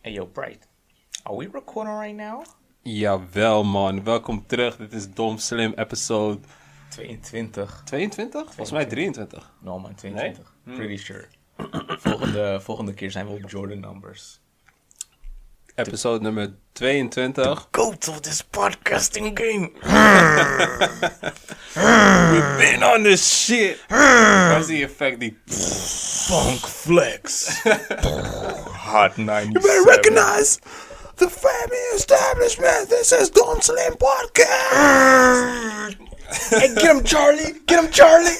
Hey yo, Bright. Are we recording right now? Jawel man, welkom terug. Dit is Dom Slim episode 22. 22? Volgens mij 23. No man, 22. Pretty sure. volgende, volgende keer zijn we op Jordan numbers. Episode nummer 22. Goat of this podcasting game. We've been on this shit. Waar is die effect die... Funk flex. Hot 97. You better recognize the family establishment. This is Dom Slim podcast. Hey, get him Charlie. Get him Charlie.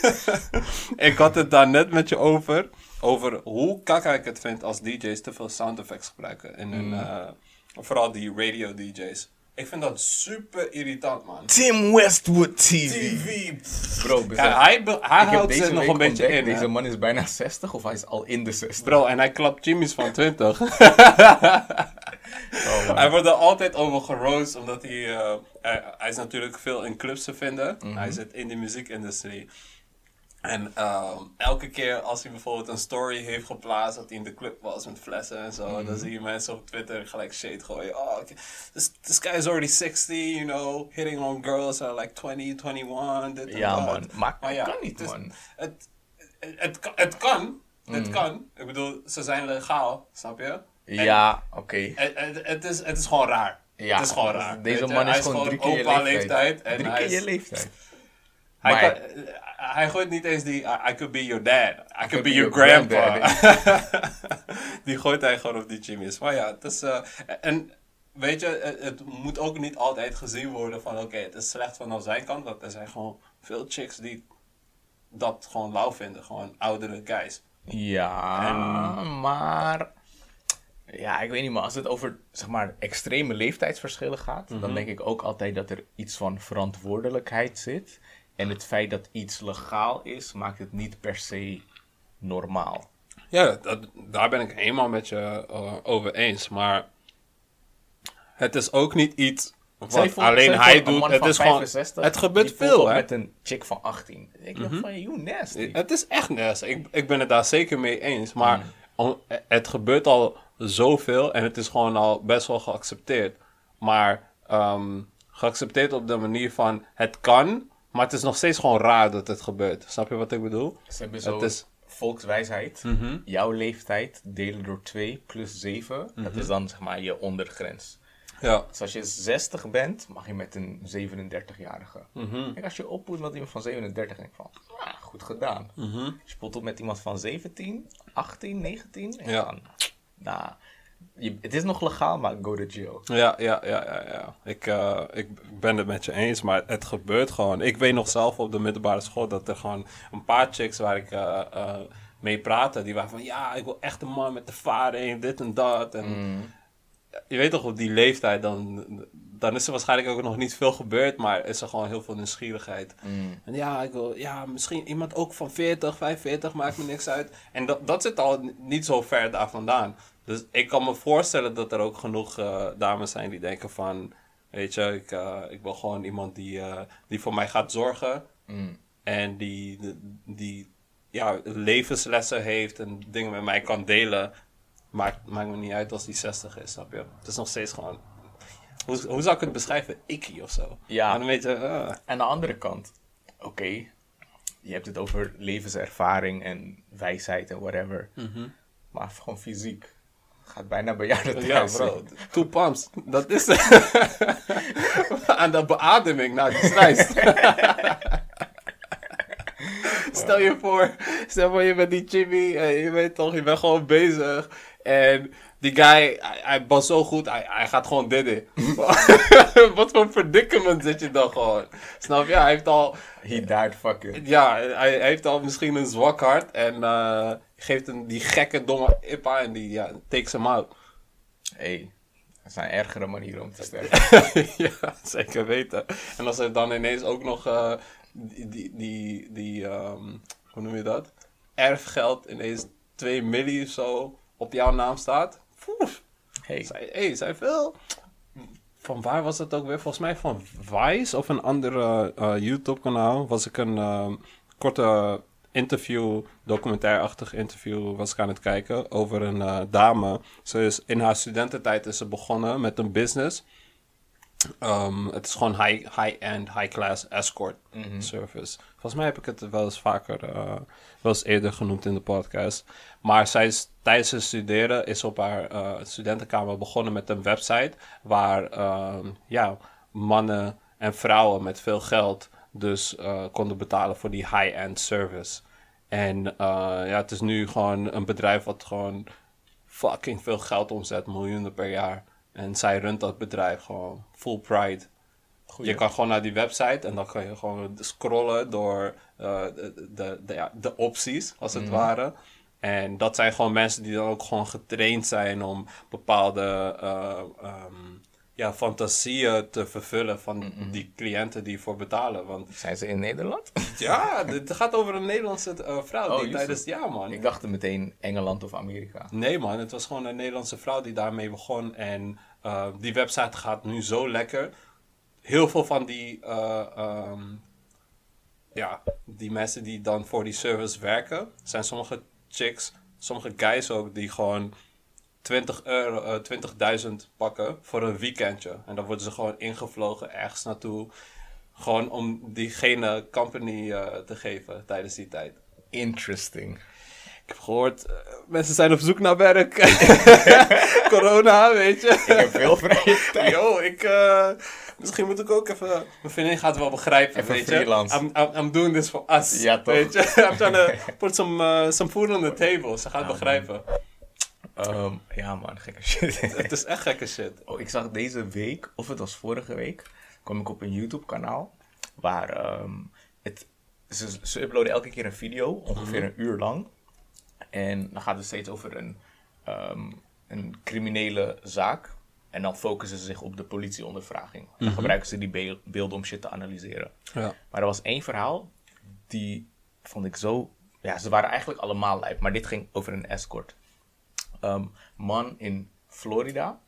Ik had het daar net met je over. Over hoe kakka ik het vind als DJ's te veel sound effects gebruiken. In hun, eh, vooral die radio DJ's. Ik vind dat super irritant, man. Tim Westwood TV. TV. Bro, Ja, hij, hij houdt nog een beetje ontdekt, in. Deze man is bijna 60 of hij is al in de 60. Bro, en hij klapt Jimmy's van 20. Oh, man. hij wordt er altijd over geroost, omdat hij, eh, hij... hij is natuurlijk veel in clubs te vinden. Mhm. Hij zit in de muziekindustrie. En ehm, elke keer als hij bijvoorbeeld een story heeft geplaatst dat hij in de club was met flessen en zo, Mhm. dan zie je mensen op Twitter gelijk shade gooien. Oh, okay. this, this guy is already 60, you know, hitting on girls that are like 20, 21, dit Ja, man. Maar Maar ja, kan niet, is- man. Het, het, het, kan- het kan. Mm. Het kan. Ik bedoel, ze zijn legaal, snap je? En Ja, oké. Het, het, het is, het is gewoon raar. Ja, het is gewoon raar. Deze man is gewoon drie keer je leeftijd. en Drie keer je leeftijd. Hij, Maar- kan- hij gooit niet eens die I, I could be your dad. I could, be, be your grandpa. die gooit hij gewoon op die Jimmy's. Maar ja, het is... eh, en weet je, het, moet ook niet altijd gezien worden van... Oké, het is slecht vanaf zijn kant. Want er zijn gewoon veel chicks die dat gewoon lauw vinden. Gewoon oudere guys. Ja, maar... Ja, ik weet niet, maar als het over zeg maar, extreme leeftijdsverschillen gaat, Mhm. dan denk ik ook altijd dat er iets van verantwoordelijkheid zit. En het feit dat iets legaal is, maakt het niet per se normaal. Ja, dat, daar ben ik helemaal met je eh, over eens. Maar het is ook niet iets wat alleen hij doet. Het is gewoon. 65, Het gebeurt veel, hè? met een chick van 18. Ik dacht van, you nasty. Het is echt nasty. Ik, ik ben het daar zeker mee eens. Maar Mm. om- het gebeurt al zoveel en het is gewoon al best wel geaccepteerd. Maar ehm, geaccepteerd op de manier van het kan, maar het is nog steeds gewoon raar dat het gebeurt. Snap je wat ik bedoel? Ze hebben zo Het is- volkswijsheid. Mhm. Jouw leeftijd delen door 2 plus 7. Dat Mhm. is dan zeg maar je ondergrens. Ja. Dus als je 60 bent, mag je met een 37-jarige. Mhm. Kijk, als je opvoedt met iemand van 37, denk ik van, ah, goed gedaan. Mhm. Als je pot op met iemand van 17, 18, 19, denk ik Ja. van, nou, je- het is nog legaal, maar go to jail. Ja, ja, ja, ja. ja. Ik, eh, ik ben het met je eens, maar het gebeurt gewoon. Ik weet nog zelf op de middelbare school dat er gewoon een paar chicks waar ik eh, eh, mee praatte, die waren van ja, ik wil echt een man met ervaring, dit en dat. En je weet toch, op die leeftijd, dan, dan is er waarschijnlijk ook nog niet veel gebeurd, maar is er gewoon heel veel nieuwsgierigheid. En ja, ik wil, ja, misschien iemand ook van 40, 45, maakt me niks uit. En dat, dat zit al niet zo ver daar vandaan. Dus ik kan me voorstellen dat er ook genoeg eh, dames zijn die denken van, weet je, ik, eh, ik wil gewoon iemand die, eh, die voor mij gaat zorgen. En die, die ja, levenslessen heeft en dingen met mij kan delen. Maakt, maakt me niet uit als die 60 is, snap je? Het is nog steeds gewoon... Hoe, hoe zou ik het beschrijven? Ikkie of zo. Ja. En dan weet je... ah. Aan de andere kant, oké, je hebt het over levenservaring en wijsheid en whatever. Maar gewoon fysiek. Gaat bijna bij jou dat Ja, bro. Two pumps. Dat is Aan de beademing. Nou, dat is nice. stel je voor, stel voor je bent die Jimmy. En je weet toch, je bent gewoon bezig. En die guy, hij, hij was zo goed. Hij, hij gaat gewoon dit in. Wat voor predicament zit je dan gewoon? Snap je? Hij heeft al... He died fucking. Ja, hij, hij heeft al misschien een zwak hart. En eh, geeft hem die gekke, domme Ippa. En die ja, takes hem out. hey, er zijn ergere manieren om te sterven. ja, zeker weten. En als er dan ineens ook nog eh, die, die, die, die ehm, hoe noem je dat? Erfgeld ineens 2 milli of zo op jouw naam staat. Hey, Zij, hey, zij veel. Van waar was het ook weer? Volgens mij van Vice of een andere eh, YouTube-kanaal. Was ik een ehm, korte interview, documentairachtig interview, was ik aan het kijken over een eh, dame. Ze is in haar studententijd is ze begonnen met een business. Ehm, het is gewoon high- high-end, high-class escort service. Volgens mij heb ik het wel eens vaker, eh, wel eens eerder genoemd in de podcast. Maar zij is tijdens het studeren is op haar eh, studentenkamer begonnen met een website waar ehm, ja, mannen en vrouwen met veel geld dus eh, konden betalen voor die high-end service. En eh, ja, het is nu gewoon een bedrijf wat gewoon fucking veel geld omzet, miljoenen per jaar. En zij runt dat bedrijf gewoon full pride. Je kan gewoon naar die website en dan kan je gewoon scrollen door de, de, de, ja, de opties, als het ware. En dat zijn gewoon mensen die dan ook gewoon getraind zijn om bepaalde ehm, ja, fantasieën te vervullen van die cliënten die voor betalen. Want Zijn ze in Nederland? ja, het gaat over een Nederlandse eh, vrouw Oh, die tijdens... het? Ja, man. Ik dacht meteen Engeland of Amerika. Nee man, het was gewoon een Nederlandse vrouw die daarmee begon. En eh, die website gaat nu zo lekker. Heel veel van die, eh, ehm, ja, die mensen die dan voor die service werken, zijn sommige chicks, sommige guys ook, die gewoon 20 euro, eh, 20.000 pakken voor een weekendje. En dan worden ze gewoon ingevlogen ergens naartoe. Gewoon om diegene company eh, te geven tijdens die tijd. Interesting. Ik heb gehoord, eh, mensen zijn op zoek naar werk. Corona, weet je. Ik heb veel vrije tijd. Yo, ik, eh, misschien moet ik ook even... Mijn vriendin gaat het wel begrijpen, Even weet freelance. je. I'm, I'm, I'm doing this for us. Ja, toch. Weet je. I'm trying to put some, eh, some food on the table. Ze gaat begrijpen. Ehm, ja man, gekke shit. Het is echt gekke shit. Oh, ik zag deze week, of het was vorige week, kwam ik op een YouTube kanaal. Waar ehm, het, ze, ze uploaden elke keer een video, ongeveer een uur lang. En dan gaat het steeds over een, ehm, een criminele zaak. En dan focussen ze zich op de politieondervraging. Dan gebruiken ze die beel- beelden om shit te analyseren. Ja. Maar er was één verhaal, die vond ik zo... Ja, ze waren eigenlijk allemaal lijp, maar dit ging over een escort. Ehm, man in Florida.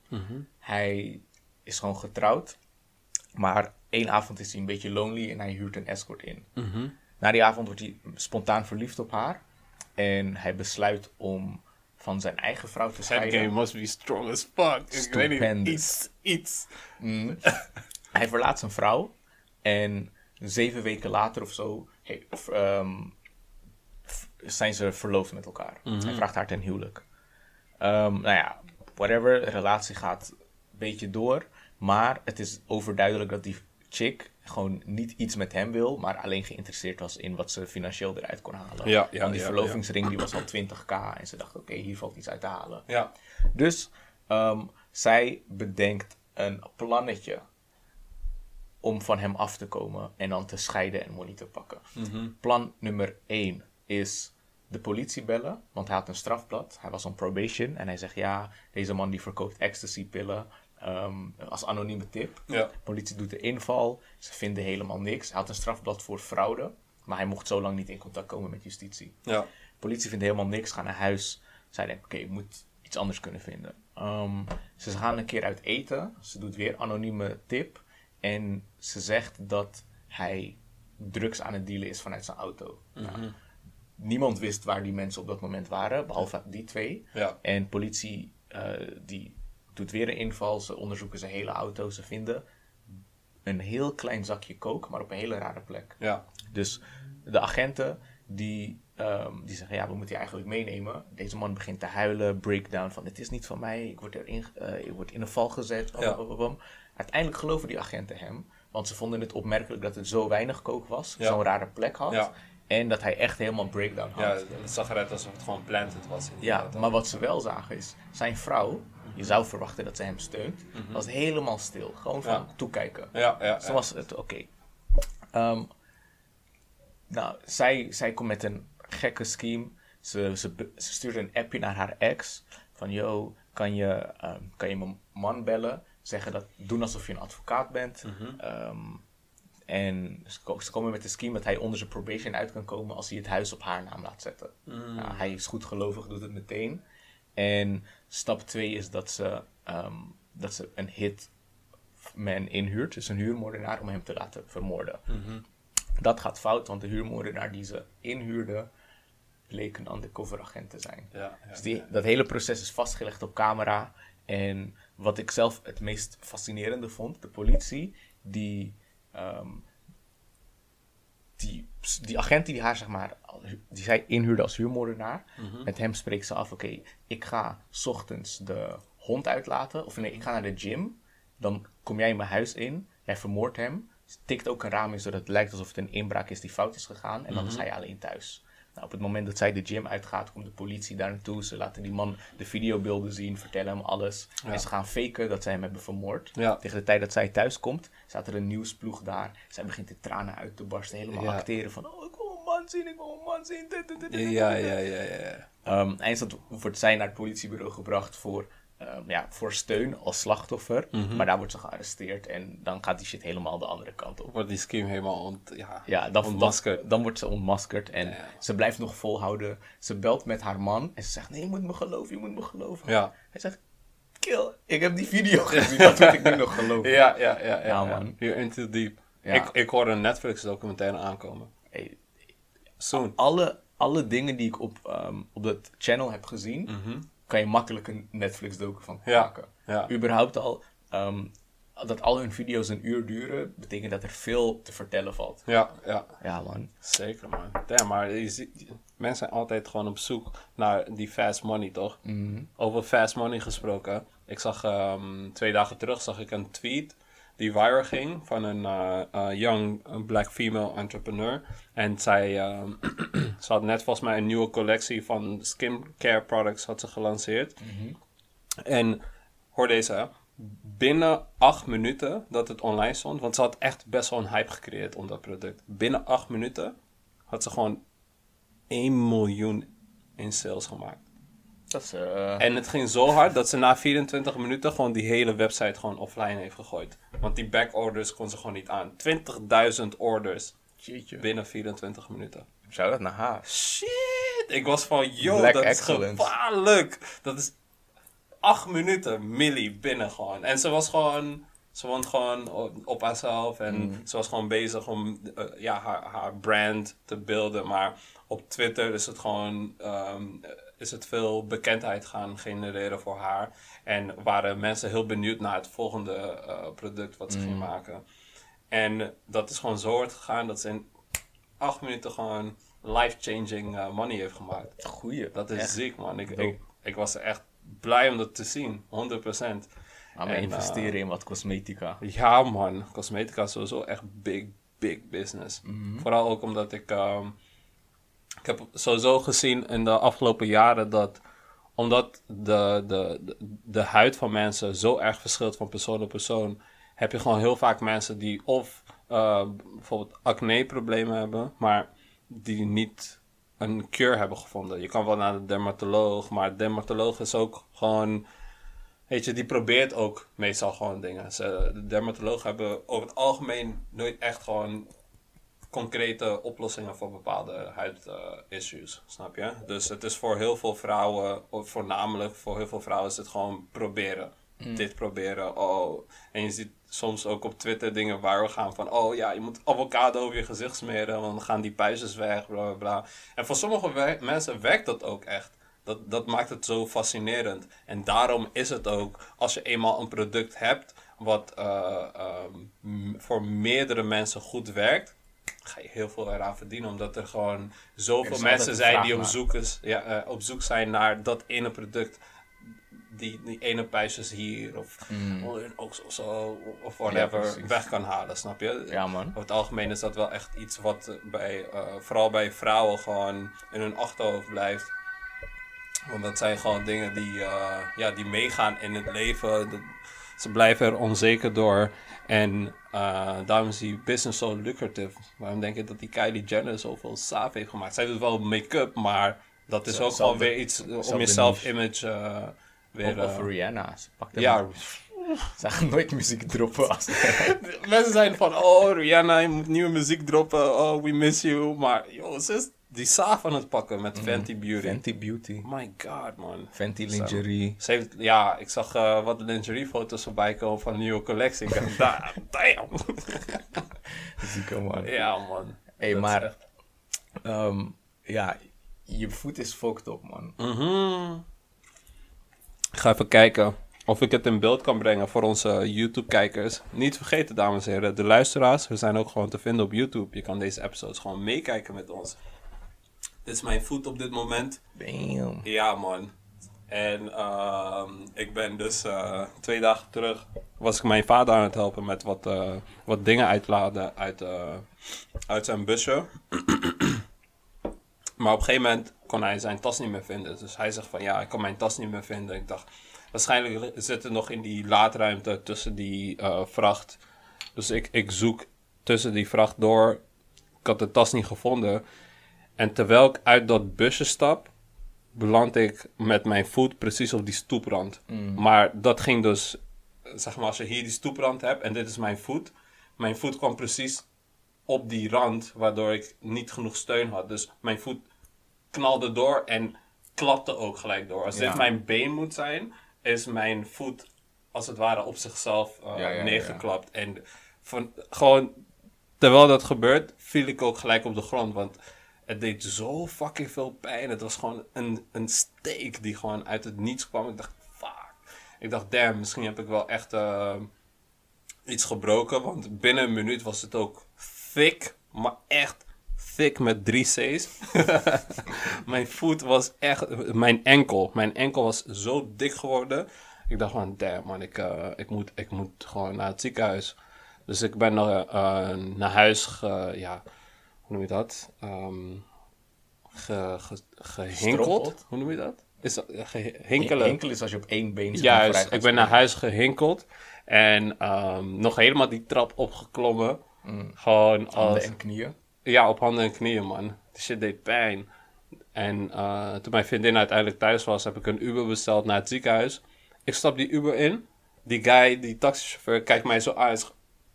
Hij is gewoon getrouwd. Maar één avond is hij een beetje lonely en hij huurt een escort in. Na die avond wordt hij spontaan verliefd op haar. En hij besluit om van zijn eigen vrouw te That scheiden. game must be strong as fuck. Ik weet niet, Stupendous. iets, iets. Hij verlaat zijn vrouw. En zeven weken later of zo hey, ehm, zijn ze verloofd met elkaar. Hij vraagt haar ten huwelijk. Ehm, nou ja, whatever. De relatie gaat een beetje door. Maar het is overduidelijk dat die chick gewoon niet iets met hem wil, maar alleen geïnteresseerd was in wat ze financieel eruit kon halen. Ja, ja, Want die ja, verlovingsring die was al 20k en ze dacht, oké, hier valt iets uit te halen. Ja. Dus ehm, zij bedenkt een plannetje om van hem af te komen en dan te scheiden en money te pakken. Plan nummer 1 is de politie bellen, want hij had een strafblad. Hij was on probation en hij zegt ja, deze man die verkoopt ecstasy-pillen ehm, als anonieme tip. Ja. politie doet de inval, ze vinden helemaal niks. Hij had een strafblad voor fraude, maar hij mocht zo lang niet in contact komen met justitie. Ja. Politie vindt helemaal niks, gaan naar huis. Zij denkt, oké, ik moet iets anders kunnen vinden. Ehm, ze gaan een keer uit eten. Ze doet weer anonieme tip. En ze zegt dat hij drugs aan het dealen is vanuit zijn auto. Nou, niemand wist waar die mensen op dat moment waren, behalve die twee. Ja. En politie eh, die doet weer een inval. Ze onderzoeken zijn hele auto. Ze vinden een heel klein zakje kook, maar op een hele rare plek. Ja. Dus de agenten die, ehm, die zeggen, ja, we moeten je eigenlijk meenemen. Deze man begint te huilen, breakdown van, het is niet van mij, ik word, erin, eh, ik word in een val gezet. bam, Ja. bam, bam. Uiteindelijk geloven die agenten hem, want ze vonden het opmerkelijk dat het zo weinig kook was, Ja. zo'n rare plek had. Ja. En dat hij echt helemaal breakdown had. Ja, het zag eruit alsof het gewoon planted was. Ja, maar wat ze wel zagen is, zijn vrouw, je zou verwachten dat ze hem steunt, was helemaal stil. Gewoon van toekijken. Ja, ja. Zo was het, oké. Ehm, nou, zij, zij komt met een gekke scheme. Ze, ze, stuurde een appje naar haar ex. Van, yo, kan je, ehm, kan je mijn man bellen? Zeggen dat, doen alsof je een advocaat bent. Ehm, en ze, ko- ze komen met de scheme dat hij onder zijn probation uit kan komen als hij het huis op haar naam laat zetten. Nou, hij is goed gelovig, doet het meteen. En stap 2 is dat ze, ehm, dat ze een hitman inhuurt, dus een huurmoordenaar, om hem te laten vermoorden. Dat gaat fout, want de huurmoordenaar die ze inhuurde, bleek een undercover agent te zijn. Ja, ja, Dus die, dat hele proces is vastgelegd op camera. En wat ik zelf het meest fascinerende vond, de politie, die, ehm, die, die agent die haar, zeg maar, die zij inhuurde als huurmoordenaar, met hem spreekt ze af, oké, ik ga 's ochtends de hond uitlaten, of nee, ik ga naar de gym, dan kom jij in mijn huis in, jij vermoordt hem, tikt ook een raam in, zodat het lijkt alsof het een inbraak is die fout is gegaan, en dan is hij alleen thuis. Nou, op het moment dat zij de gym uitgaat, komt de politie daar naartoe. Ze laten die man de videobeelden zien, vertellen hem alles. En ze gaan faken dat zij hem hebben vermoord. Ja. Tegen de tijd dat zij thuis komt, staat er een nieuwsploeg daar. Zij begint in tranen uit te barsten, helemaal Ja. acteren van... Oh, ik man zien, ik wil een man zien. Ja, dit." ja, ja, ja. Ehm, eindstand wordt zij naar het politiebureau gebracht voor, ehm, ja, voor steun als slachtoffer. Mhm. Maar daar wordt ze gearresteerd en dan gaat die shit helemaal de andere kant op. Wordt die scheme helemaal ont... Ja, Ja, dan, ontmaskerd. dan, dan wordt ze ontmaskerd en Ja. ze blijft nog volhouden. Ze belt met haar man en ze zegt, nee, je moet me geloven, je moet me geloven. Ja. Hij zegt, kill, ik heb die video gezien, dat moet ik nu nog geloven. Ja, ja, ja, ja, man. You're into deep. Ik, ik hoorde een Netflix documentaire aankomen. Hey, Soon. alle, alle dingen die ik op, ehm, op dat channel heb gezien, kan je makkelijk een Netflix docu van Mhm. Ja, maken. ja. Überhaupt al, ehm, dat al hun video's een uur duren, betekent dat er veel te vertellen valt. Ja, ja. Ja, man. Zeker, man. Damn, maar je ziet- mensen zijn altijd gewoon op zoek naar die fast money, toch? Mhm. Over fast money gesproken. Ik zag ehm, twee dagen terug zag ik een tweet die viral ging van een eh, young black female entrepreneur. En zij ehm, ze had net volgens mij een nieuwe collectie van skincare products had ze gelanceerd. En hoor deze, binnen acht minuten dat het online stond, want ze had echt best wel een hype gecreëerd om dat product. Binnen acht minuten had ze gewoon 1 miljoen in sales gemaakt. Dat is, eh, En het ging zo hard dat ze na 24 minuten gewoon die hele website gewoon offline heeft gegooid. Want die backorders kon ze gewoon niet aan. 20.000 orders jeetje. binnen 24 minuten. Zou dat naar haar? Shit! Ik was van, yo, Black dat excellence. is gevaarlijk. Dat is 8 minuten milli binnen gewoon. En ze was gewoon, ze woont gewoon op, op haarzelf. En Mm. ze was gewoon bezig om eh, ja, haar, haar brand te beelden. Maar op Twitter is het gewoon, ehm, is het veel bekendheid gaan genereren voor haar. En waren mensen heel benieuwd naar het volgende eh, product wat ze ging Mm. maken. En dat is gewoon zo hard gegaan dat ze in acht minuten gewoon life-changing eh, money heeft gemaakt. Goeie. Dat is Echt. ziek, man. Ik, ik, ik was er echt blij om dat te zien, 100%. Gaan we En, investeren in wat cosmetica. Ja, man. Cosmetica is sowieso echt big, big business. Vooral ook omdat ik... ehm, ik heb sowieso gezien in de afgelopen jaren dat... Omdat de, de, de, huid van mensen zo erg verschilt van persoon tot persoon... heb je gewoon heel vaak mensen die of eh, bijvoorbeeld acne-problemen hebben... maar die niet een cure hebben gevonden. Je kan wel naar de dermatoloog, maar de dermatoloog is ook gewoon... Weet je, die probeert ook meestal gewoon dingen. De dermatologen hebben over het algemeen nooit echt gewoon concrete oplossingen voor bepaalde huidissues, snap je? Dus het is voor heel veel vrouwen, of voornamelijk voor heel veel vrouwen, is het gewoon proberen. Dit proberen, oh. En je ziet soms ook op Twitter dingen waar we gaan van, oh ja, je moet avocado over je gezicht smeren, want dan gaan die puistjes weg, bla bla bla. En voor sommige we- mensen werkt dat ook echt. Dat, dat maakt het zo fascinerend. En daarom is het ook, als je eenmaal een product hebt wat eh, ehm, voor meerdere mensen goed werkt, ga je heel veel eraan verdienen. Omdat er gewoon zoveel mensen zijn die op zoek, is, ja, eh, op zoek zijn naar dat ene product. Die, die ene puistjes hier of oh, ook zo, zo of whatever weg kan halen, snap je? Ja, man. Over het algemeen is dat wel echt iets wat bij, eh, vooral bij vrouwen gewoon in hun achterhoofd blijft. Want dat zijn gewoon dingen die, eh, ja, die meegaan in het leven. Dat- ze blijven er onzeker door. En eh, daarom is die business zo lucrative. Waarom denk je dat die Kylie Jenner zoveel saaf heeft gemaakt? Zij doet wel make-up, maar dat is Zo- ook zelfde- weer iets om zelfde je self-image eh, weer... Of, of Rihanna. Ze pakt hem ja, Ze gaan nooit muziek droppen als Mensen zijn van, oh Rihanna, je moet nieuwe muziek droppen. Oh, we miss you. Maar joh, ze is die saaf aan het pakken met Fenty Beauty. Fenty Beauty. My god, man. Fenty lingerie. Ze heeft, ja, ik zag eh, wat lingerie-foto's voorbij komen van een nieuwe collectie. Ik dacht, da- damn. Zieke man. ja, man. Hey, Dat maar echt- ehm, ja, je voet is fucked op, man. Mhm. Ik ga even kijken of ik het in beeld kan brengen voor onze YouTube-kijkers. Niet vergeten, dames en heren, de luisteraars. We zijn ook gewoon te vinden op YouTube. Je kan deze episodes gewoon meekijken met ons. Dit is mijn voet op dit moment. Damn. Ja, man. En ehm, ik ben dus eh, twee dagen terug... was ik mijn vader aan het helpen met wat, eh, wat dingen uitladen uit, eh, uit zijn busje. maar op een gegeven moment kon hij zijn tas niet meer vinden. Dus hij zegt van ja, ik kan mijn tas niet meer vinden. Ik dacht, waarschijnlijk zit het nog in die laadruimte tussen die vracht. Dus ik, ik zoek tussen die vracht door. Ik had de tas niet gevonden. En terwijl ik uit dat busje stap, beland ik met mijn voet precies op die stoeprand. Maar dat ging dus, zeg maar, als je hier die stoeprand hebt en dit is mijn voet. Mijn voet kwam precies op die rand, waardoor ik niet genoeg steun had. Dus mijn voet knalde door en klapte ook gelijk door. Als Ja. dit mijn been moet zijn, is mijn voet als het ware op zichzelf ja, ja, neergeklapt. En van, gewoon, terwijl dat gebeurt, viel ik ook gelijk op de grond. Want het deed zo fucking veel pijn. Het was gewoon een, een steek die gewoon uit het niets kwam. Ik dacht, fuck. Ik dacht, damn, misschien heb ik wel echt eh, iets gebroken. Want binnen een minuut was het ook thick, maar echt thick met drie C's. mijn voet was echt, mijn enkel, mijn enkel was zo dik geworden. Ik dacht van, damn man, ik, eh, ik, moet, ik moet gewoon naar het ziekenhuis. Dus ik ben naar, eh, naar huis, ge, ja, hoe noem je dat? Ge, ge, gehinkeld? Hoe noem je dat? Is dat gehinkelen? Enkel is als je op één been vrij Juist, ik ben naar huis gehinkeld. En ehm, nog helemaal die trap opgeklommen. Gewoon als... Handen en knieën. Ja, op handen en knieën, man. Die shit deed pijn. En eh, toen mijn vriendin uiteindelijk thuis was, heb ik een Uber besteld naar het ziekenhuis. Ik stap die Uber in. Die guy, die taxichauffeur, kijkt mij zo aan.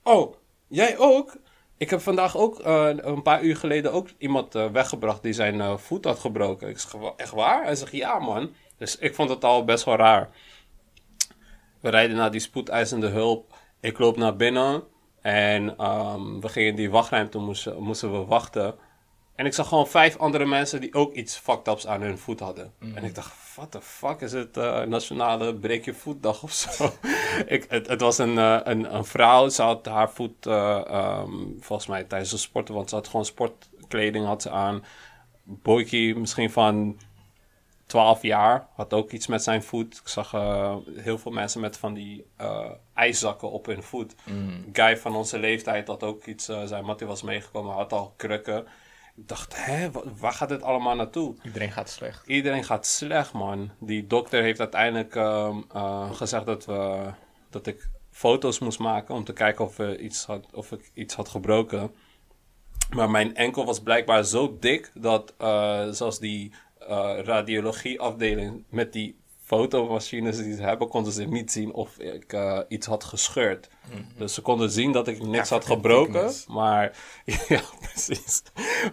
Oh, jij ook? Ik heb vandaag ook, eh, een paar uur geleden, ook iemand eh, weggebracht die zijn eh, voet had gebroken. Ik zeg, "Wa- echt waar? Hij zegt, ja man. Dus ik vond het al best wel raar. We rijden naar die spoedeisende hulp. Ik loop naar binnen. En ehm, we gingen in die wachtruimte, moesten, moesten we wachten. En ik zag gewoon vijf andere mensen die ook iets fucked ups aan hun voet hadden. En ik dacht, what the fuck is het eh, nationale breek je voetdag of zo? ik, het, het was een, eh, een, een vrouw, ze had haar voet eh, ehm, volgens mij tijdens de sporten, want ze had gewoon sportkleding had ze aan. Boykie misschien van 12 jaar, had ook iets met zijn voet. Ik zag heel veel mensen met van die ijszakken op hun voet. Een guy van onze leeftijd had ook iets, zijn mattie was meegekomen, had al krukken. Ik dacht, hè, wa- waar gaat dit allemaal naartoe? Iedereen gaat slecht. Iedereen gaat slecht, man. Die dokter heeft uiteindelijk ehm, eh, gezegd dat, we, dat ik foto's moest maken om te kijken of, we iets had, of ik iets had gebroken. Maar mijn enkel was blijkbaar zo dik dat uh, zelfs die uh, radiologieafdeling met die fotomachines die ze hebben, konden ze niet zien of ik uh, iets had gescheurd. Mm -hmm. Dus ze konden zien dat ik niks ja, had gebroken, maar ja, precies.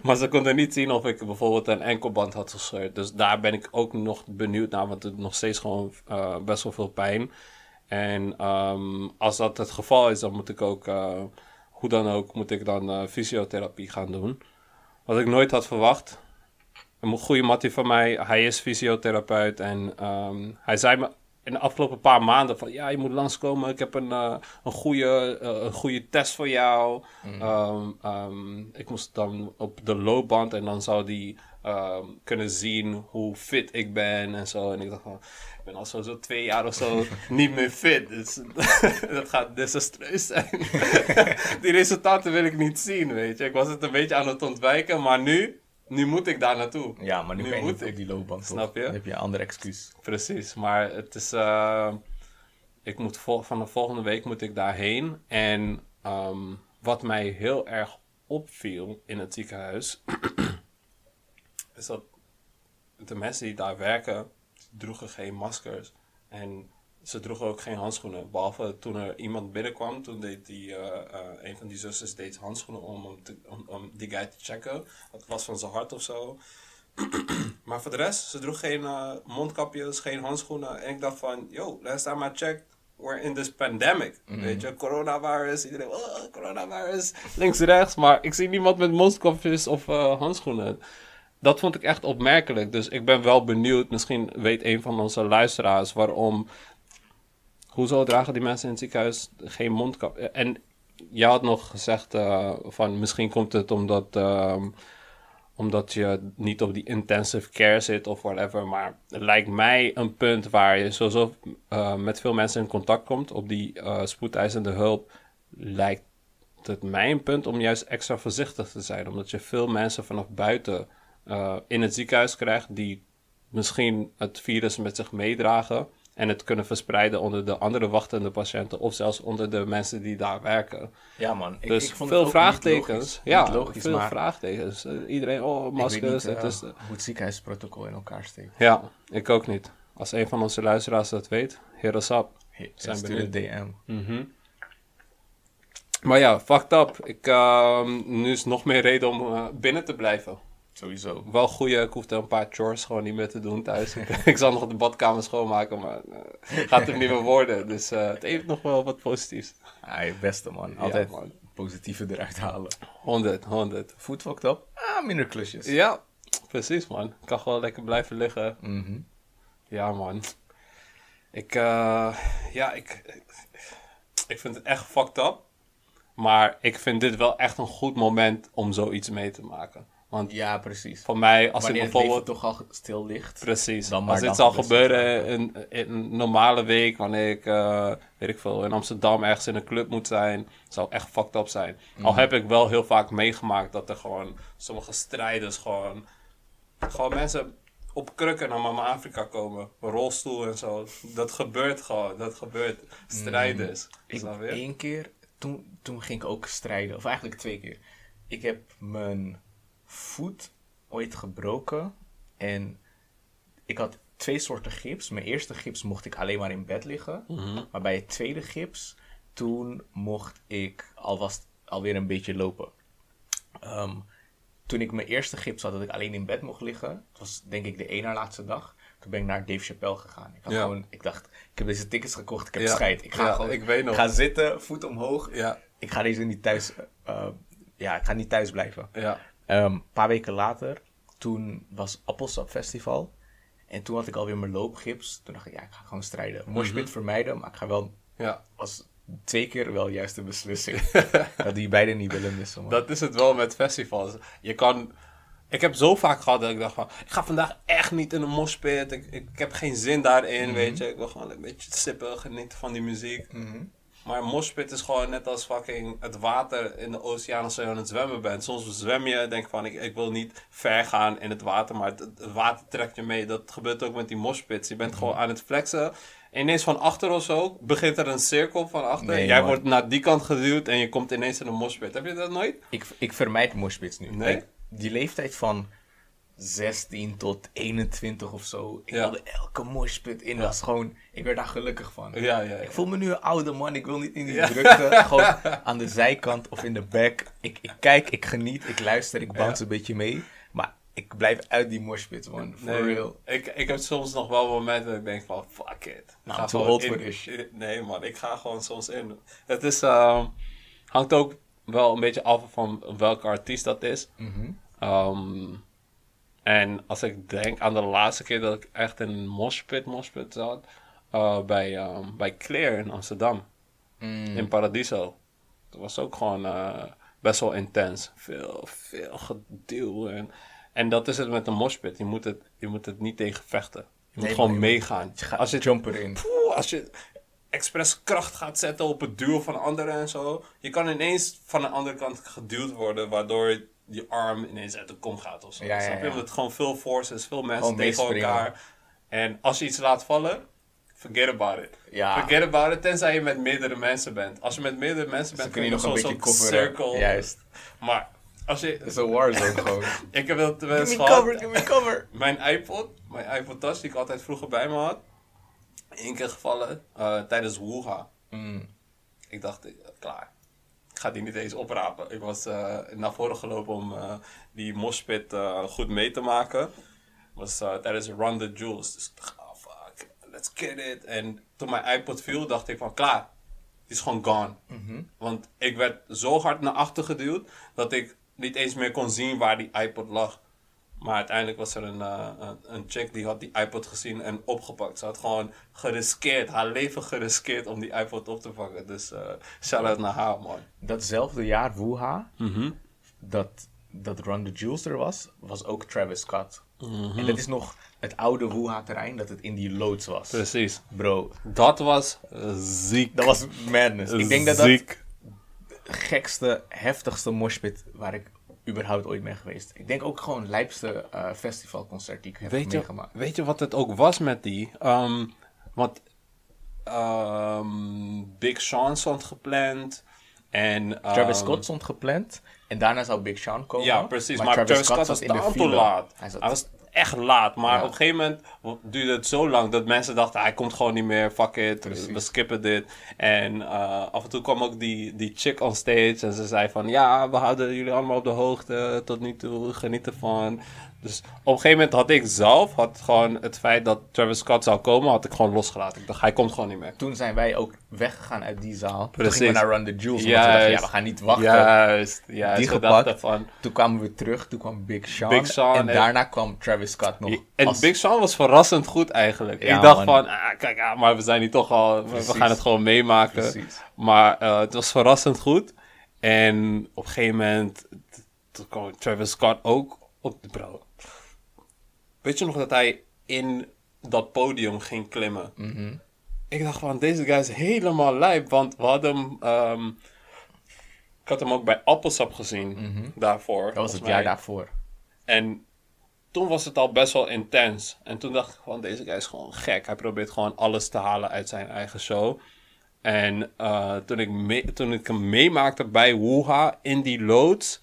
Maar ze konden niet zien of ik bijvoorbeeld een enkelband had gescheurd. Dus daar ben ik ook nog benieuwd naar, want het nog steeds gewoon uh, best wel veel pijn. En um, als dat het geval is, dan moet ik ook, uh, hoe dan ook, moet ik dan fysiotherapie gaan doen. Wat ik nooit had verwacht. Een goede mattie van mij, hij is fysiotherapeut en um, hij zei me in de afgelopen paar maanden van ja, je moet langskomen. Ik heb een, uh, een, goede, uh, een goede test voor jou. Mm. Um, um, ik moest dan op de loopband en dan zou die kunnen zien hoe fit ik ben en zo. En ik dacht van, ik ben al zo, zo twee jaar of zo niet meer fit. Dus dat gaat desastreus zijn. die resultaten wil ik niet zien, weet je. Ik was het een beetje aan het ontwijken, maar nu nu moet ik daar naartoe. Ja, maar nu, nu moet ik die loopband. Snap je? Dan heb je een ander excuus. Precies, maar het is. Uh, ik moet van de volgende week moet ik daarheen. En um, wat mij heel erg opviel in het ziekenhuis. is dat de mensen die daar werken. droegen geen maskers. En ze droegen ook geen handschoenen. Behalve toen er iemand binnenkwam, toen deed die, uh, uh, een van die zusters deed handschoenen om, om, te, om, om die guy te checken. Het was van zijn hart of zo. maar voor de rest, ze droeg geen uh, mondkapjes, geen handschoenen. En ik dacht van, yo, last time I checked, we're in this pandemic. Mm. Weet je, coronavirus, iedereen, oh, coronavirus, links, rechts. Maar ik zie niemand met mondkapjes of handschoenen. dat vond ik echt opmerkelijk. Dus ik ben wel benieuwd. Misschien weet een van onze luisteraars waarom. Hoezo dragen die mensen in het ziekenhuis geen mondkap? En je had nog gezegd uh, van misschien komt het omdat, uh, omdat je niet op die intensive care zit of whatever. Maar lijkt mij een punt waar je sowieso uh, met veel mensen in contact komt op die uh, spoedeisende hulp. Lijkt het mij een punt om juist extra voorzichtig te zijn. Omdat je veel mensen vanaf buiten in het ziekenhuis krijgt die misschien het virus met zich meedragen en het kunnen verspreiden onder de andere wachtende patiënten of zelfs onder de mensen die daar werken. Ja man, ik, dus ik vond veel vraagtekens. Ja, logisch, veel maar vraagtekens. Uh, iedereen, oh, maskers. niet het uh, is, hoe het ziekenhuisprotocol in elkaar steekt. ja, ik ook niet. Als een van onze luisteraars dat weet, hit us up. Zijn stuur een DM. Mhm. Maar ja, fucked up. Ik, uh, nu is nog meer reden om binnen te blijven. Sowieso. Wel goeie, ik hoefde een paar chores gewoon niet meer te doen thuis. ik zal nog de badkamer schoonmaken, maar uh, gaat hem niet meer worden. Dus uh, het heeft nog wel wat positiefs. Ah, beste man. Altijd Ja, man. positieve eruit halen. 100, 100. Food fucked up? Ah, minder klusjes. Ja, precies man. Ik kan gewoon lekker blijven liggen. Mhm. Ja man. Ik, uh, ja, ik, ik, ik vind het echt fucked up. Maar ik vind dit wel echt een goed moment om zoiets mee te maken. Want Ja, precies. voor mij, als Wanneer ik bijvoorbeeld... toch al stil ligt. Precies. Dan Als dit zal gebeuren in, in een normale week, wanneer ik, eh, weet ik veel, in Amsterdam ergens in een club moet zijn, zou echt fucked up zijn. Mhm. Al heb ik wel heel vaak meegemaakt dat er gewoon sommige strijders gewoon, gewoon mensen op krukken naar Mama Afrika komen, rolstoel en zo. Dat gebeurt gewoon, dat gebeurt. Strijders. Mhm. Ik, Snap je? één keer, toen, toen ging ik ook strijden. Of eigenlijk twee keer. Ik heb mijn voet ooit gebroken. En ik had twee soorten gips. Mijn eerste gips mocht ik alleen maar in bed liggen. Mhm. Maar bij het tweede gips, toen mocht ik alvast alweer een beetje lopen. Ehm, toen ik mijn eerste gips had, dat ik alleen in bed mocht liggen. Het was denk ik de één na laatste dag. Toen ben ik naar Dave Chappelle gegaan. Ik, had Ja. gewoon, ik dacht, ik heb deze tickets gekocht, ik heb Ja. scheid. Ik ga Ja, gewoon ik weet nog. ga zitten, voet omhoog. Ja, Ik ga deze niet thuis, eh, ja, ik ga niet thuis blijven. Ja. Ehm, een paar weken later, toen was Appelsap Festival. En toen had ik alweer mijn loopgips. Toen dacht ik, ja, ik ga gewoon strijden. Moshpit vermijden, maar ik ga wel... ja. was twee keer wel juist de beslissing. dat die beide niet willen missen, man. Dat is het wel met festivals. Je kan... Ik heb zo vaak gehad dat ik dacht van... Ik ga vandaag echt niet in een moshpit. Ik, ik, ik heb geen zin daarin, weet je. Ik wil gewoon een beetje sippen, genieten van die muziek. Mhm. Maar moshpit is gewoon net als fucking het water in de oceaan als je aan het zwemmen bent. Soms zwem je en denk van ik, ik wil niet ver gaan in het water, maar het, het water trekt je mee. Dat gebeurt ook met die moshpits. Je bent gewoon aan het flexen. En ineens van achter of zo begint er een cirkel van achter. Nee, Jij man. wordt naar die kant geduwd en je komt ineens in een moshpit. Heb je dat nooit? Ik, ik vermijd moshpits nu. Nee? Die leeftijd van 16 tot 21 of zo. Ik wilde elke moshpit in. Dat was gewoon, ik werd daar gelukkig van. Ja, ja, ja. Ik voel me nu een oude man. Ik wil niet in die drukte. Gewoon aan de zijkant of in de back. Ik, ik kijk, ik geniet, ik luister, ik bounce een beetje mee. Maar ik blijf uit die moshpits, man. For Nee, real. Ik, ik heb soms nog wel momenten dat ik denk van, fuck it. Nou, Ga gewoon in- for this shit. Nee man, ik ga gewoon soms in. Het is, ehm, hangt ook wel een beetje af van welke artiest dat is. Ehm, en als ik denk aan de laatste keer dat ik echt in een moshpit, moshpit zat, eh, bij, ehm, bij Claire in Amsterdam, Mm. in Paradiso. Dat was ook gewoon eh, best wel intens. Veel, veel geduw. En, en dat is het met een moshpit. Je moet het, je moet het niet tegen vechten. Je moet Nee, gewoon meegaan. Je Als je, jump erin. Poeh, als je expres kracht gaat zetten op het duwen van anderen en zo. Je kan ineens van de andere kant geduwd worden, waardoor je arm ineens uit de kom gaat of zo. Ja, Snap je? Omdat het gewoon veel force is, veel mensen Gewoon tegen meespringen. elkaar. En als je iets laat vallen, forget about it. Ja. Forget about it, tenzij je met meerdere mensen bent. Als je met meerdere mensen Dan bent, kun je nog een beetje coveren. circle. Juist. Maar als je... Het is een warzone gewoon. Ik heb wel eens Give me gehad. cover, give me cover. Mijn iPod, mijn iPod Touch die ik altijd vroeger bij me had. Eén keer gevallen eh, tijdens Wuha. Mm. Ik dacht, eh, klaar. Ga die niet eens oprapen. Ik was eh, naar voren gelopen om eh, die moshpit eh, goed mee te maken. Was tijdens Run the Jewels. Dus ik dacht, oh fuck, let's get it. En toen mijn iPod viel, dacht ik van, klaar. Die is gewoon gone. Want ik werd zo hard naar achter geduwd, dat ik niet eens meer kon zien waar die iPod lag. Maar uiteindelijk was er een, eh, een, een chick die had die iPod gezien en opgepakt. Ze had gewoon geriskeerd, haar leven geriskeerd om die iPod op te pakken. Dus eh shout-out naar haar, man. Datzelfde jaar, Wuha, Mhm. dat, dat Run the Jewels er was, was ook Travis Scott. Mhm. En dat is nog het oude Wuha-terrein, dat het in die loods was. Precies. Bro, Dat was ziek. dat was madness. Ik denk dat dat gekste, heftigste moshpit waar ik überhaupt ooit ben geweest. Ik denk ook gewoon lijpste eh, festivalconcert die ik heb Weet je, meegemaakt. weet je wat het ook was met die? Ehm, want ehm, Big Sean stond gepland. En, Travis ehm, Scott stond gepland en daarna zou Big Sean komen. Ja, precies. Maar, Travis, Scott, was in de te file. laat. Hij was echt laat. Maar Ja. op een gegeven moment duurde het zo lang dat mensen dachten... hij komt gewoon niet meer, fuck it, Precies. we skippen dit. En eh, af en toe kwam ook die, die chick on stage en ze zei van... ja, we houden jullie allemaal op de hoogte tot nu toe, geniet ervan. Dus op een gegeven moment had ik zelf... had gewoon het feit dat Travis Scott zou komen... had ik gewoon losgelaten. Ik dacht, hij komt gewoon niet meer. Toen zijn wij ook weggegaan uit die zaal. Toen Precies. gingen we naar Run the Jewels. We dachten, ja, we gaan niet wachten. Juist, juist. Die gepakt. van... Toen kwamen we terug, toen kwam Big Sean. Big Sean en en- daarna kwam Travis Scott nog. En als- Big Sean was verrassend goed eigenlijk. Ja, ik dacht man. van, ah, kijk, ah, maar we zijn hier toch al, we- gaan het gewoon meemaken. Precies. Maar eh, het was verrassend goed. En op een gegeven moment, toen kwam Travis Scott ook op de bro. Weet je nog dat hij in dat podium ging klimmen? Mhm. Ik dacht van, deze guy is helemaal lijp. Want we hadden hem, ehm, ik had hem ook bij Appelsap gezien daarvoor. Mhm. Dat was het jaar daarvoor. En toen was het al best wel intens. En toen dacht ik van, deze guy is gewoon gek. Hij probeert gewoon alles te halen uit zijn eigen show. En eh, toen, ik me- toen ik hem meemaakte bij Wuha in die loods...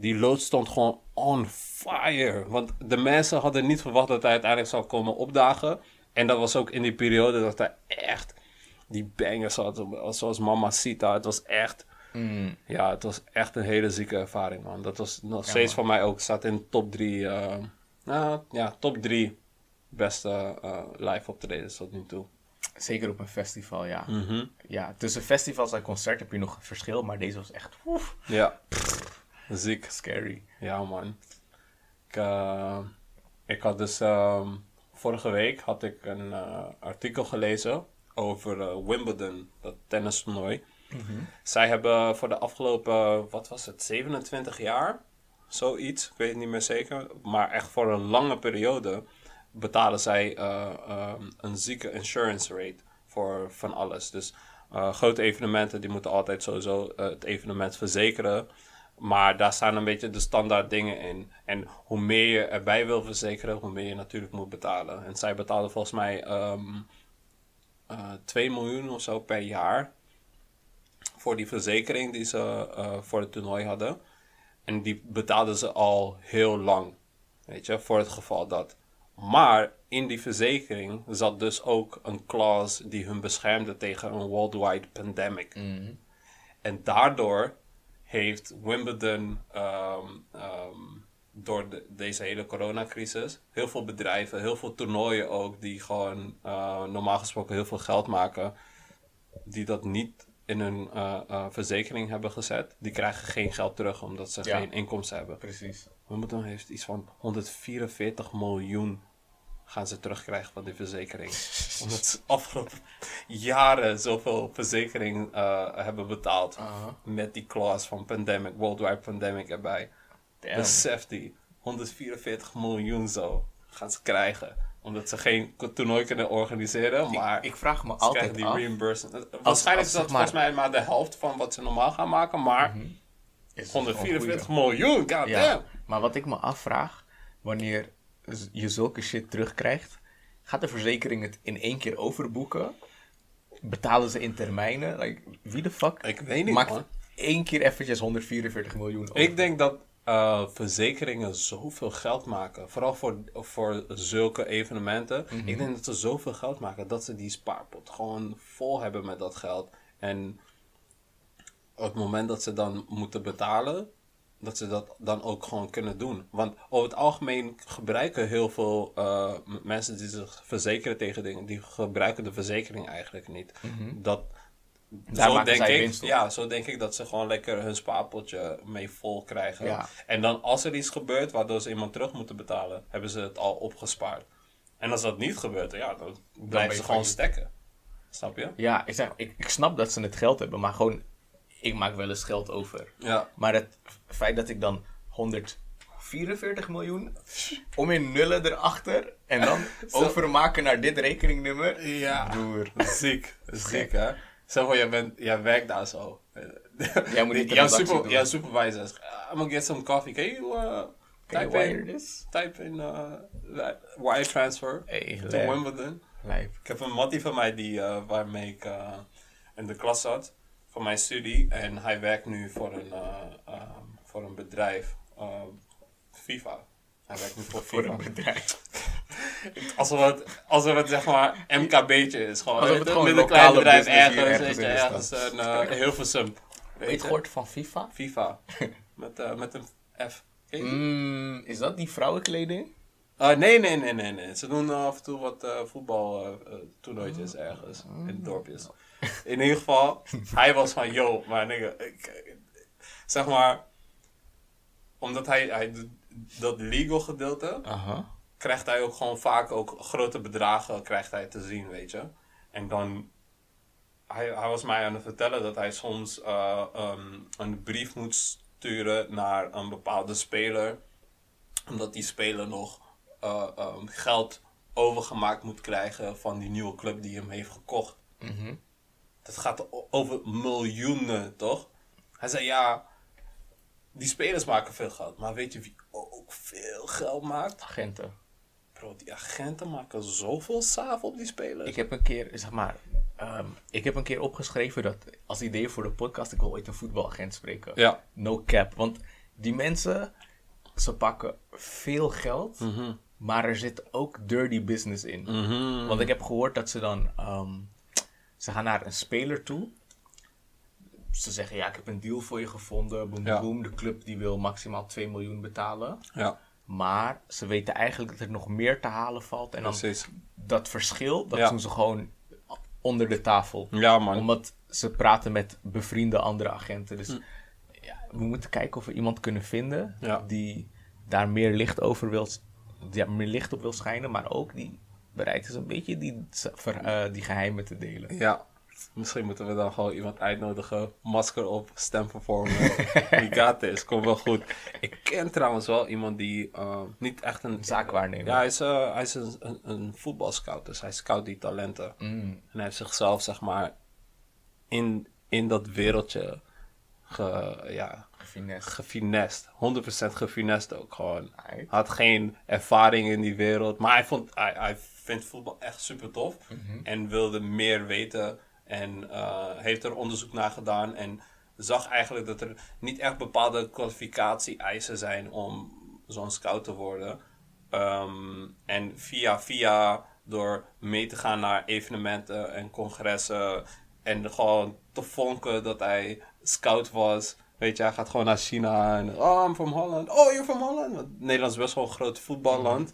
Die loods stond gewoon on fire. Want de mensen hadden niet verwacht dat hij uiteindelijk zou komen opdagen. En dat was ook in die periode dat hij echt die bangers had. Zoals Mama Sita. Het was echt... Mm. Ja, het was echt een hele zieke ervaring, man. Dat was nog steeds voor mij ook. Staat in top drie, eh, nou, ja, top drie beste eh, live optredens tot nu toe. Zeker op een festival, ja. Mhm. Ja, tussen festivals en concert heb je nog een verschil, maar deze was echt oef, Ja, ziek. scary. Ja, man. Ik, eh, ik had dus ehm, vorige week had ik een eh, artikel gelezen over eh, Wimbledon, dat tennistoernooi. Zij hebben voor de afgelopen, wat was het, 27 jaar, zoiets, ik weet het niet meer zeker, maar echt voor een lange periode betalen zij eh, ehm, een zieke insurance rate voor van alles. Dus grote evenementen, die moeten altijd sowieso het evenement verzekeren. Maar daar staan een beetje de standaard dingen in. En hoe meer je erbij wil verzekeren, hoe meer je natuurlijk moet betalen. En zij betaalden volgens mij ehm eh 2 miljoen of zo per jaar voor die verzekering die ze eh, voor het toernooi hadden. En die betaalden ze al heel lang. Weet je, voor het geval dat. Maar in die verzekering zat dus ook een clause die hun beschermde tegen een worldwide pandemic. Mhm. En daardoor heeft Wimbledon, ehm, ehm, door de- deze hele coronacrisis, heel veel bedrijven, heel veel toernooien ook, die gewoon eh, normaal gesproken heel veel geld maken, die dat niet in hun eh, eh, verzekering hebben gezet, die krijgen geen geld terug omdat ze Ja. geen inkomsten hebben. Precies. Wimbledon heeft iets van 144 miljoen gaan ze terugkrijgen van die verzekering. Omdat ze afgelopen jaren zoveel verzekering eh, hebben betaald. Met die clause van pandemic, worldwide pandemic erbij. Damn. Besef die, 144 miljoen zo gaan ze krijgen. Omdat ze geen toernooi kunnen organiseren, maar ik vraag me ze krijgen altijd die af. reimbursement. Waarschijnlijk is dat maar- volgens mij maar de helft van wat ze normaal gaan maken, maar Is het 144 gewoon miljoen, god goeie. Ja, damn. maar wat ik me afvraag, wanneer je zulke shit terugkrijgt, gaat de verzekering het in één keer overboeken? Betalen ze in termijnen? Like, wie de fuck Ik weet niet, maakt man. één keer eventjes 144 miljoen over? Ik denk dat eh, verzekeringen zoveel geld maken. Vooral voor, voor zulke evenementen. Mhm. Ik denk dat ze zoveel geld maken dat ze die spaarpot gewoon vol hebben met dat geld. En op het moment dat ze dan moeten betalen, dat ze dat dan ook gewoon kunnen doen. Want over het algemeen gebruiken heel veel eh, mensen die zich verzekeren tegen dingen, die gebruiken de verzekering eigenlijk niet. Dat Daar zo denk ik. Ja, zo denk ik dat ze gewoon lekker hun spaarpotje mee vol krijgen. Ja. En dan als er iets gebeurt waardoor ze iemand terug moeten betalen, hebben ze het al opgespaard. En als dat niet gebeurt, ja, dan blijven ze gewoon stekken. Snap je? Ja, ik, zeg, ik, ik snap dat ze het geld hebben, maar gewoon, ik maak wel eens geld over. Ja. Maar het feit dat ik dan 144 miljoen om in nullen erachter en dan overmaken naar dit rekeningnummer. Ja. Broer. Ziek. Ziek, hè? Zeg maar, jij, bent, jij werkt daar zo. Jij moet die jouw, super, jouw supervisor zegt, "Ah, I'm gonna get some coffee. Can you, uh, Can type in, this? type in uh, wire transfer Hey, to. Wimbledon? Lijp. Ik heb een mattie van mij die, eh, waarmee ik eh, in de klas zat voor mijn studie. En hij werkt nu voor een, eh, ehm, voor een bedrijf, eh, FIFA. Hij werkt nu voor Voor FIFA. een bedrijf. Alsof het, alsof het zeg maar MKB'tje is. Gewoon, Alsof het gewoon met een lokale klein bedrijf ergens, weet je, ergens een uh, Hilversum. Weet je Weet je? gehoord van FIFA? FIFA. met, eh, met een F. Mm, is dat die vrouwenkleding? Uh, nee, nee, nee, nee, nee. Ze doen uh, af en toe wat uh, voetbaltoernooitjes ergens in dorpjes. In ieder geval, hij was van, yo, maar nigga, ik, zeg maar, omdat hij, hij dat legal gedeelte, Aha. krijgt hij ook gewoon vaak ook grote bedragen krijgt hij te zien, weet je. En dan, hij, hij was mij aan het vertellen dat hij soms uh, um, een brief moet sturen naar een bepaalde speler, omdat die speler nog uh, um, geld overgemaakt moet krijgen van die nieuwe club die hem heeft gekocht. Mm -hmm. Dat gaat over miljoenen, toch? Hij zei ja, die spelers maken veel geld, maar weet je wie ook veel geld maakt? Agenten. Bro, die agenten maken zoveel saaf op die spelers. Ik heb een keer, zeg maar, um, ik heb een keer opgeschreven dat als idee voor de podcast, ik wil ooit een voetbalagent spreken. Ja. No cap. Want die mensen, ze pakken veel geld, mm -hmm. maar er zit ook dirty business in. Mm -hmm. Want ik heb gehoord dat ze dan, um, ze gaan naar een speler toe. Ze zeggen, ja, ik heb een deal voor je gevonden. Boom, ja. boom. De club die wil maximaal 2 miljoen betalen. Ja. Maar ze weten eigenlijk dat er nog meer te halen valt. En dan Precies. dat verschil, dat Ja. doen ze gewoon onder de tafel. Ja, man. Omdat ze praten met bevriende andere agenten. Dus Hm. ja, we moeten kijken of we iemand kunnen vinden Ja. die daar meer licht over wil, die meer licht op wil schijnen, maar ook die bereid is een beetje die, eh, die geheimen te delen. Ja. Misschien moeten we dan gewoon iemand uitnodigen. Masker op, stem performen. We got this. Komt wel goed. Ik ken trouwens wel iemand die uh, niet echt een... Zaakwaarnemer. Ja, hij is, uh, hij is een, een, een voetbalscout. Dus hij scout die talenten. Mm. En hij heeft zichzelf, zeg maar, in, in dat wereldje ge, ja, Gefinest. gefinest. 100% gefinest ook gewoon. Aight. Had geen ervaring in die wereld. Maar hij, vond, hij, hij vindt voetbal echt super tof. Mhm. En wilde meer weten. En uh, heeft er onderzoek naar gedaan. En zag eigenlijk dat er niet echt bepaalde kwalificatie-eisen zijn om zo'n scout te worden. Um, en via via, door mee te gaan naar evenementen en congressen. En gewoon te vonken dat hij scout was. Weet je, hij gaat gewoon naar China en oh, I'm from Holland. Oh, you're from Holland. Want Nederland is best wel een groot voetballand.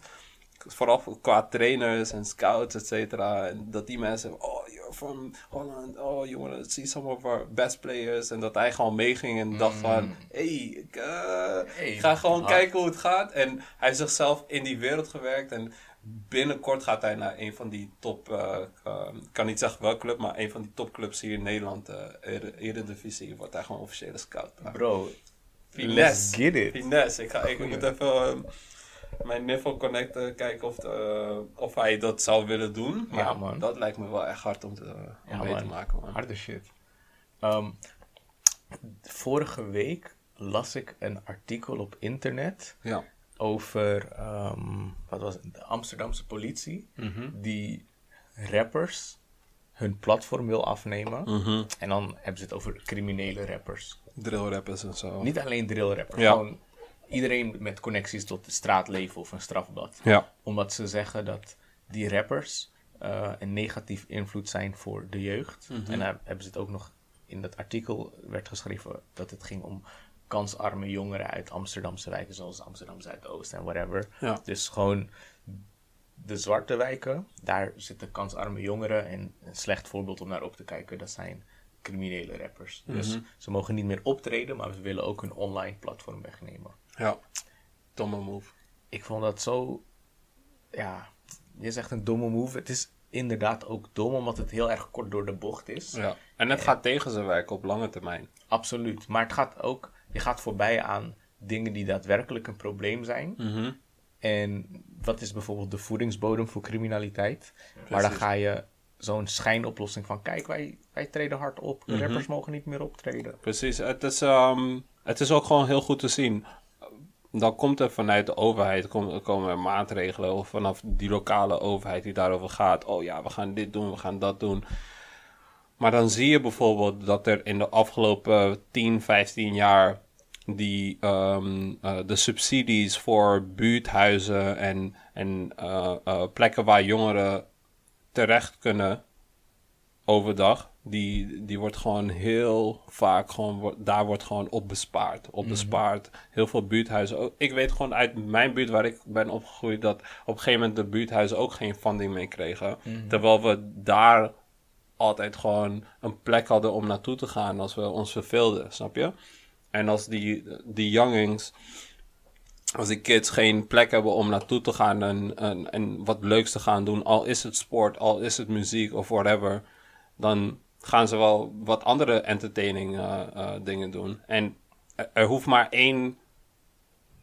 Vooral qua trainers en scouts, et cetera. En dat die mensen oh, you're from Holland. Oh, you want to see some of our best players. En dat hij gewoon meeging en dacht van, hey, ik uh, Hey, ga gewoon hard. kijken hoe het gaat. En hij heeft zichzelf in die wereld gewerkt en binnenkort gaat hij naar een van die top, uh, uh, ik kan niet zeggen welke club, maar een van die topclubs hier in Nederland, Ere- Eredivisie, wordt hij gewoon officiële scout. Bro, let's Finesse. get it. Finesse. Ik, ga, ik moet even uh, mijn Niffle connecten, kijken of, de, of hij dat zou willen doen. Ja, Maar man. Dat lijkt me wel echt hard om, te, om Ja, mee te maken, man. Harde shit. Ehm, vorige week las ik een artikel op internet Ja. over, ehm, wat was het, de Amsterdamse politie, Mhm. die rappers hun platform wil afnemen. Mhm. En dan hebben ze het over criminele rappers. Drill rappers en zo. Niet alleen drillrappers, Ja. gewoon iedereen met connecties tot het straatleven of een strafblad. Ja. Omdat ze zeggen dat die rappers eh, een negatief invloed zijn voor de jeugd. Mhm. En daar hebben ze het ook nog in dat artikel werd geschreven dat het ging om kansarme jongeren uit Amsterdamse wijken, zoals Amsterdam Zuidoost en whatever. Ja. Dus gewoon de zwarte wijken, daar zitten kansarme jongeren. En een slecht voorbeeld om naar op te kijken, dat zijn criminele rappers. Dus ze mogen niet meer optreden, maar ze willen ook hun online platform wegnemen. Ja, domme move. Ik vond dat zo, ja, je zegt een domme move. Het is inderdaad ook dom, omdat het heel erg kort door de bocht is. Ja. En het gaat tegen zijn werken op lange termijn. Absoluut. Maar het gaat ook, je gaat voorbij aan dingen die daadwerkelijk een probleem zijn. Mhm. En wat is bijvoorbeeld de voedingsbodem voor criminaliteit? Maar dan ga je zo'n schijnoplossing van: kijk, wij, wij treden hard op. De rappers mogen niet meer optreden. Precies, het is, ehm, het is ook gewoon heel goed te zien. Dan komt er vanuit de overheid kom- komen er maatregelen of vanaf die lokale overheid die daarover gaat. Oh ja, we gaan dit doen, we gaan dat doen. Maar dan zie je bijvoorbeeld dat er in de afgelopen 10, 15 jaar die, ehm, eh, de subsidies voor buurthuizen en, en eh, eh, plekken waar jongeren terecht kunnen overdag, die, die wordt gewoon heel vaak, gewoon, wo- daar wordt gewoon op bespaard. Op bespaard. Heel veel buurthuizen. ook- Ik weet gewoon uit mijn buurt waar ik ben opgegroeid, dat op een gegeven moment de buurthuizen ook geen funding meer kregen. Terwijl we daar altijd gewoon een plek hadden om naartoe te gaan als we ons verveelden, snap je? En als die, die youngings, als die kids geen plek hebben om naartoe te gaan en, en, en wat leuks te gaan doen, al is het sport, al is het muziek of whatever, dan gaan ze wel wat andere entertaining eh, eh, dingen doen. En er, er hoeft maar één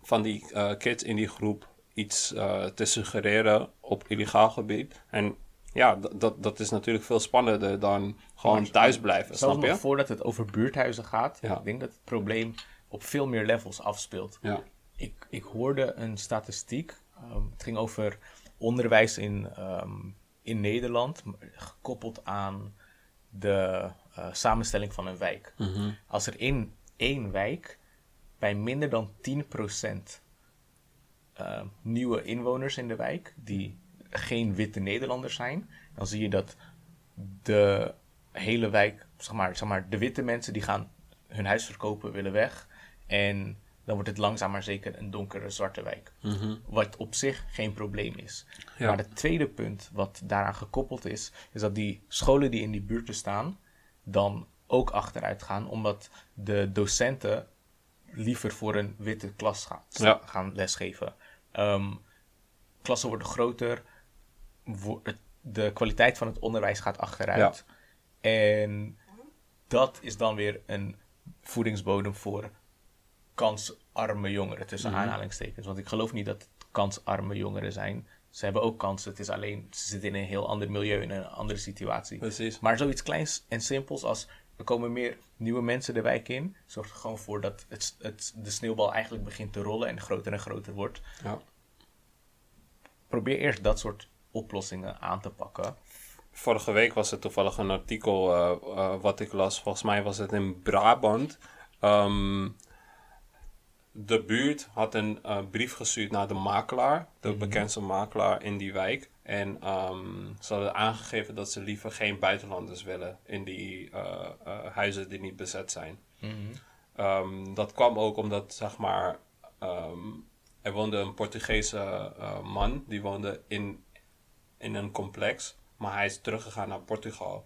van die eh, kids in die groep iets te suggereren op illegaal gebied. En ja, dat, dat is natuurlijk veel spannender dan gewoon thuis blijven, Zelfs snap je? nog voordat het over buurthuizen gaat, Ja. ik denk dat het probleem op veel meer levels afspeelt. Ja. Ik, ik hoorde een statistiek. ehm, het ging over onderwijs in, ehm, in Nederland, gekoppeld aan de eh, samenstelling van een wijk. Als er in één wijk bij minder dan 10% eh, nieuwe inwoners in de wijk, die geen witte Nederlanders zijn, dan zie je dat de hele wijk, zeg maar, zeg maar, de witte mensen die gaan hun huis verkopen, willen weg. En dan wordt het langzaam maar zeker een donkere zwarte wijk. Wat op zich geen probleem is. Ja. Maar het tweede punt wat daaraan gekoppeld is, is dat die scholen die in die buurten staan, dan ook achteruit gaan, omdat de docenten liever voor een witte klas gaan, Ja. gaan lesgeven. Ehm, klassen worden groter, wo- het- de kwaliteit van het onderwijs gaat achteruit. En dat is dan weer een voedingsbodem voor kansarme jongeren, tussen Mhm. aanhalingstekens. Want ik geloof niet dat het kansarme jongeren zijn. Ze hebben ook kansen, het is alleen, ze zitten in een heel ander milieu, in een andere situatie. Precies. Maar zoiets kleins en simpels als er komen meer nieuwe mensen de wijk in, zorgt er gewoon voor dat het, het, de sneeuwbal eigenlijk begint te rollen en groter en groter wordt. Ja. Probeer eerst dat soort oplossingen aan te pakken. Vorige week was er toevallig een artikel eh, eh, wat ik las. Volgens mij was het in Brabant. Ehm, de buurt had een eh, brief gestuurd naar de makelaar, de bekendste makelaar in die wijk. En ehm, ze hadden aangegeven dat ze liever geen buitenlanders willen in die eh, eh, huizen die niet bezet zijn. Ehm, dat kwam ook omdat, zeg maar, ehm, er woonde een Portugese man, die woonde in, in een complex, maar hij is teruggegaan naar Portugal.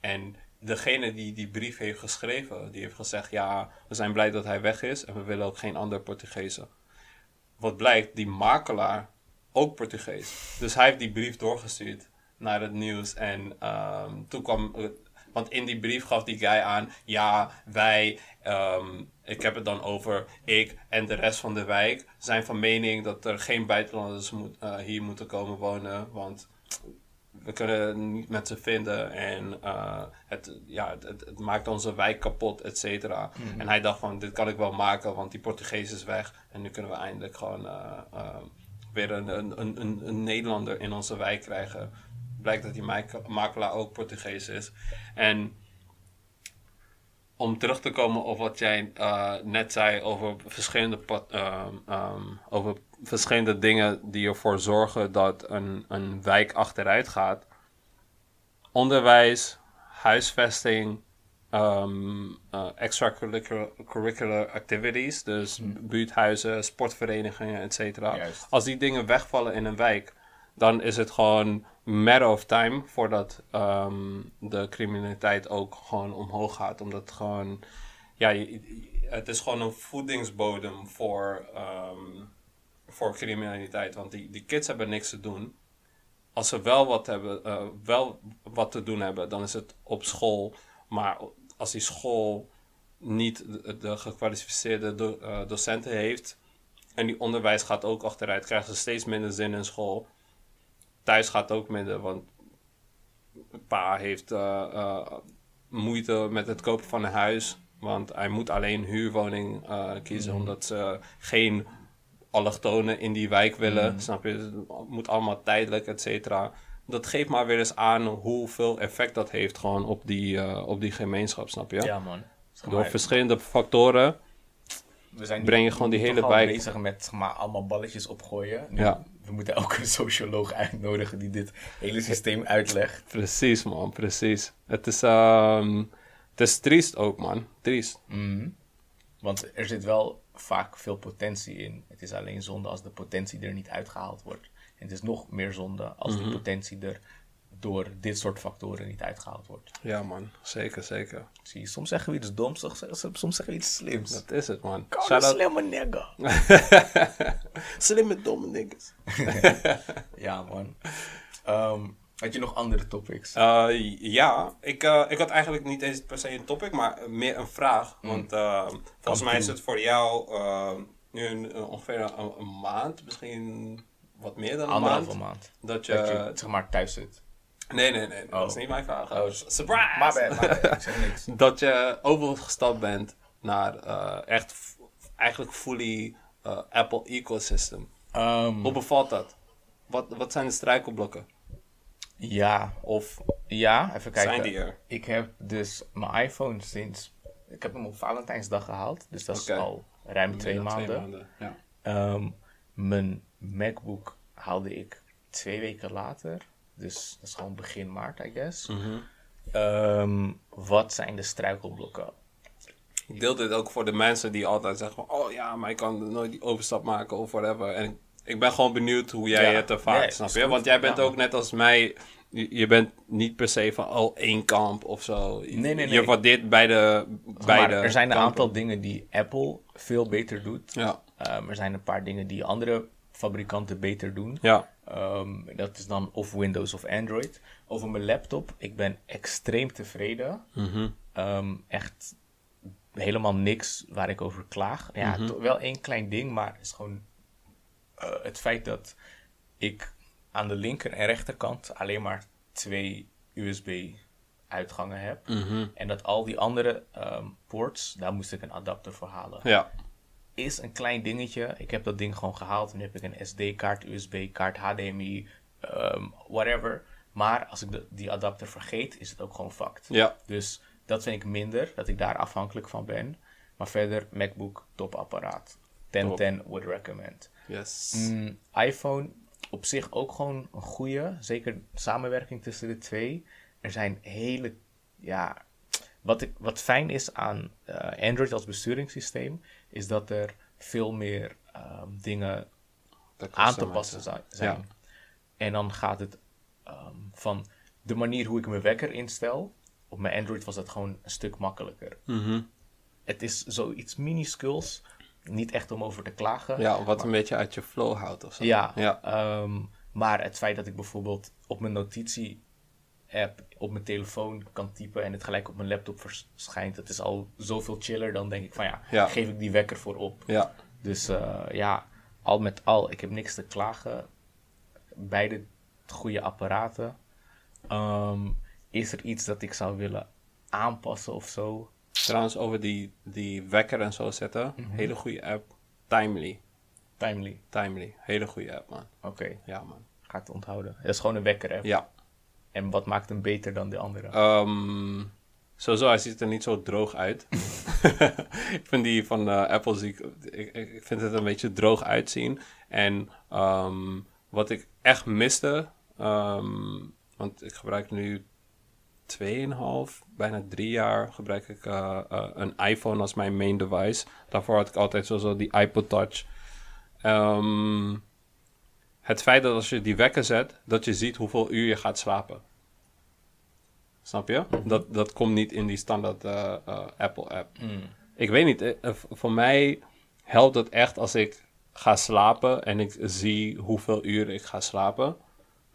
En degene die die brief heeft geschreven, die heeft gezegd, ja, we zijn blij dat hij weg is en we willen ook geen ander Portugezen. Wat blijkt, die makelaar, ook Portugees. Dus hij heeft die brief doorgestuurd naar het nieuws en ehm, toen kwam... want in die brief gaf die guy aan, ja, wij, ehm, ik heb het dan over ik en de rest van de wijk, zijn van mening dat er geen buitenlanders moet, eh, hier moeten komen wonen, want we kunnen niet met ze vinden en eh, het, ja, het, het, het maakt onze wijk kapot, et cetera. En hij dacht van, dit kan ik wel maken, want die Portugees is weg en nu kunnen we eindelijk gewoon eh, eh, weer een, een, een, een, Nederlander in onze wijk krijgen. Blijkt dat die mak- makelaar ook Portugees is. En om terug te komen op wat jij net zei over verschillende, ehm, over verschillende dingen die ervoor zorgen dat een, een wijk achteruit gaat. Onderwijs, huisvesting, ehm eh, extracurricular curricular activities, dus buurthuizen, sportverenigingen, et cetera. Als die dingen wegvallen in een wijk, dan is het gewoon matter of time voordat ehm, de criminaliteit ook gewoon omhoog gaat. Omdat het gewoon, ja, je- het is gewoon een voedingsbodem voor, ehm, voor criminaliteit. Want die, die kids hebben niks te doen. Als ze wel wat, hebben, eh, wel wat te doen hebben, dan is het op school. Maar als die school niet de, de gekwalificeerde do- eh, docenten heeft en die onderwijs gaat ook achteruit, krijgen ze steeds minder zin in school. Thuis gaat ook minder, want pa heeft eh, moeite met het kopen van een huis. Want hij moet alleen huurwoning kiezen, omdat ze geen allochtonen in die wijk willen. Snap je? Het moet allemaal tijdelijk, et cetera. Dat geeft maar weer eens aan hoeveel effect dat heeft gewoon op die, eh, op die gemeenschap, snap je? Ja, man. Door maar, verschillende factoren. we zijn breng je gewoon die hele wijk- bezig met maar, allemaal balletjes opgooien. Nu, Ja. We moeten ook een socioloog uitnodigen die dit hele systeem uitlegt. Precies, man, precies. Het is, ehm, het is triest ook, man. Triest. Mhm. Want er zit wel vaak veel potentie in. Het is alleen zonde als de potentie er niet uitgehaald wordt. En het is nog meer zonde als Mhm. die potentie er door dit soort factoren niet uitgehaald wordt. Ja, man. Zeker, zeker. Zie je, soms zeggen we iets doms, soms soms zeggen we iets slims. Dat is het, man. Shout out- slimme nigga. Slimme domme niggas. Ja, man. Ehm, had je nog andere topics? Eh, ja, ik, eh, ik had eigenlijk niet eens per se een topic, maar meer een vraag. Mm. Want eh, volgens mij is het voor jou nu een- ongeveer een, een maand, misschien wat meer dan een maand. maand. Dat je, Dat je zeg maar thuis zit. Nee, nee, nee, dat Oh. is niet mijn vraag. Oh, Surprise! Maar bad, my bad. Ik zeg niks. Dat je overgestapt bent naar echt eigenlijk fully Apple ecosystem. Ehm, Hoe bevalt dat? Wat, wat zijn de struikelblokken? Ja, Of ja, even kijken. zijn die er? Ik heb dus mijn iPhone sinds... Ik heb hem op Valentijnsdag gehaald. Dus dat is al ruim twee Ja, maanden. Ja. Ehm, mijn MacBook haalde ik twee weken later. Dus dat is gewoon begin maart, I guess. Mhm. Ehm, wat zijn de struikelblokken? Ik deel dit ook voor de mensen die altijd zeggen van... Oh ja, maar ik kan nooit die overstap maken of whatever. En ik, ben gewoon benieuwd hoe jij Ja. het ervaart, Nee, snap je? goed. Want jij bent Ja. ook net als mij... Je, je bent niet per se van oh, één kamp of zo. Nee, nee, Je nee. waardeert beide, beide er zijn een kampen. aantal dingen die Apple veel beter doet. Ja, Ehm, er zijn een paar dingen die andere fabrikanten beter doen. ja. Ehm, dat is dan of Windows of Android. Over mijn laptop, ik ben extreem tevreden. Mhm. Ehm, echt helemaal niks waar ik over klaag. Ja, to- wel één klein ding, maar het is gewoon eh, het feit dat ik aan de linker en rechterkant alleen maar twee USB-uitgangen heb. Mhm. En dat al die andere ehm, ports, daar moest ik een adapter voor halen Ja, is een klein dingetje. Ik heb dat ding gewoon gehaald. Nu heb ik een SD-kaart, USB-kaart, HDMI, ehm, whatever. Maar als ik de, die adapter vergeet, is het ook gewoon fucked. ja. Dus dat vind ik minder, dat ik daar afhankelijk van ben. Maar verder, MacBook, topapparaat. 1010 would recommend. Yes. Mm, iPhone, op zich ook gewoon een goede. Zeker samenwerking tussen de twee. Er zijn hele, ja... Wat, ik, wat fijn is aan eh, Android als besturingssysteem, is dat er veel meer ehm, dingen aan te passen zijn. En dan gaat het ehm, van de manier hoe ik mijn wekker instel. Op mijn Android was dat gewoon een stuk makkelijker. Mhm. Het is zoiets minuscules, niet echt om over te klagen. Ja, wat een beetje uit je flow houdt of zo. Ja, Ja. ehm, maar het feit dat ik bijvoorbeeld op mijn notitie-app op mijn telefoon kan typen en het gelijk op mijn laptop verschijnt, dat is al zoveel chiller. Dan denk ik van ja, Ja. geef ik die wekker voor op. Ja. Dus eh, ja, al met al, ik heb niks te klagen. Beide goede apparaten. Ehm, is er iets dat ik zou willen aanpassen of zo? Trouwens, over die, die wekker en zo zetten. Mhm. Hele goede app. Timely. Timely. Timely. Hele goede app, man. Oké, Ja, man. ga ik het onthouden. Dat is gewoon een wekker app. Ja. En wat maakt hem beter dan de andere? Ehm, sowieso, hij ziet er niet zo droog uit. ik vind die van eh, Apple zie ik, ik, ik vind het een beetje droog uitzien. En ehm, wat ik echt miste, ehm, want ik gebruik nu 2,5, bijna drie jaar gebruik ik eh, eh, een iPhone als mijn main device. Daarvoor had ik altijd sowieso die iPod Touch. Ehm, het feit dat als je die wekker zet, dat je ziet hoeveel uur je gaat slapen. Snap je? Dat, dat komt niet in die standaard eh, eh, Apple-app. Mm. Ik weet niet, voor mij helpt het echt als ik ga slapen en ik zie hoeveel uren ik ga slapen.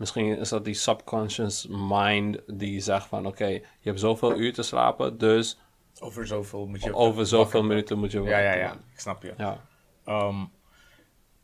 Misschien is dat die subconscious mind die zegt van oké, je hebt zoveel uur te slapen, dus Over zoveel moet je... over zoveel minuten moet je Ja, wakker ja, ja. Ik snap je. Ja. Ehm,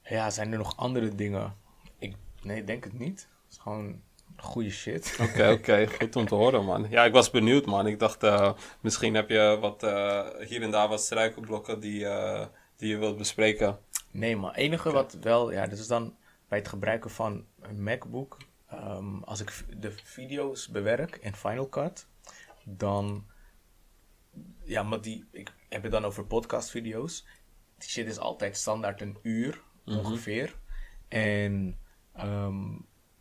ja, zijn er nog andere dingen? Ik, nee, denk het niet. Het is gewoon goede shit. Oké, oké. Goed om te horen, man. Ja, ik was benieuwd, man. Ik dacht, eh, misschien heb je wat, eh, hier en daar wat struikelblokken die, eh, die je wilt bespreken. Nee, maar enige wat wel, ja, dat is dan bij het gebruiken van een MacBook. Ehm, als ik de video's bewerk in Final Cut, dan, ja, maar die, ik heb het dan over podcastvideo's. Die shit is altijd standaard een uur ongeveer. En ehm,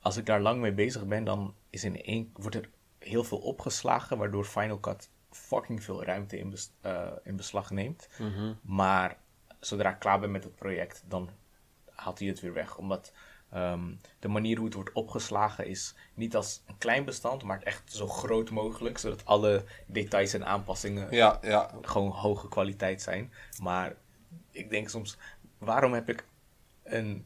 als ik daar lang mee bezig ben, dan is in één, wordt er heel veel opgeslagen, waardoor Final Cut fucking veel ruimte in, bes- eh, in beslag neemt. Maar zodra ik klaar ben met het project, dan haalt hij het weer weg. Omdat ehm, de manier hoe het wordt opgeslagen is niet als een klein bestand, maar echt zo groot mogelijk, zodat alle details en aanpassingen Ja, ja. gewoon hoge kwaliteit zijn. Maar ik denk soms, waarom heb ik een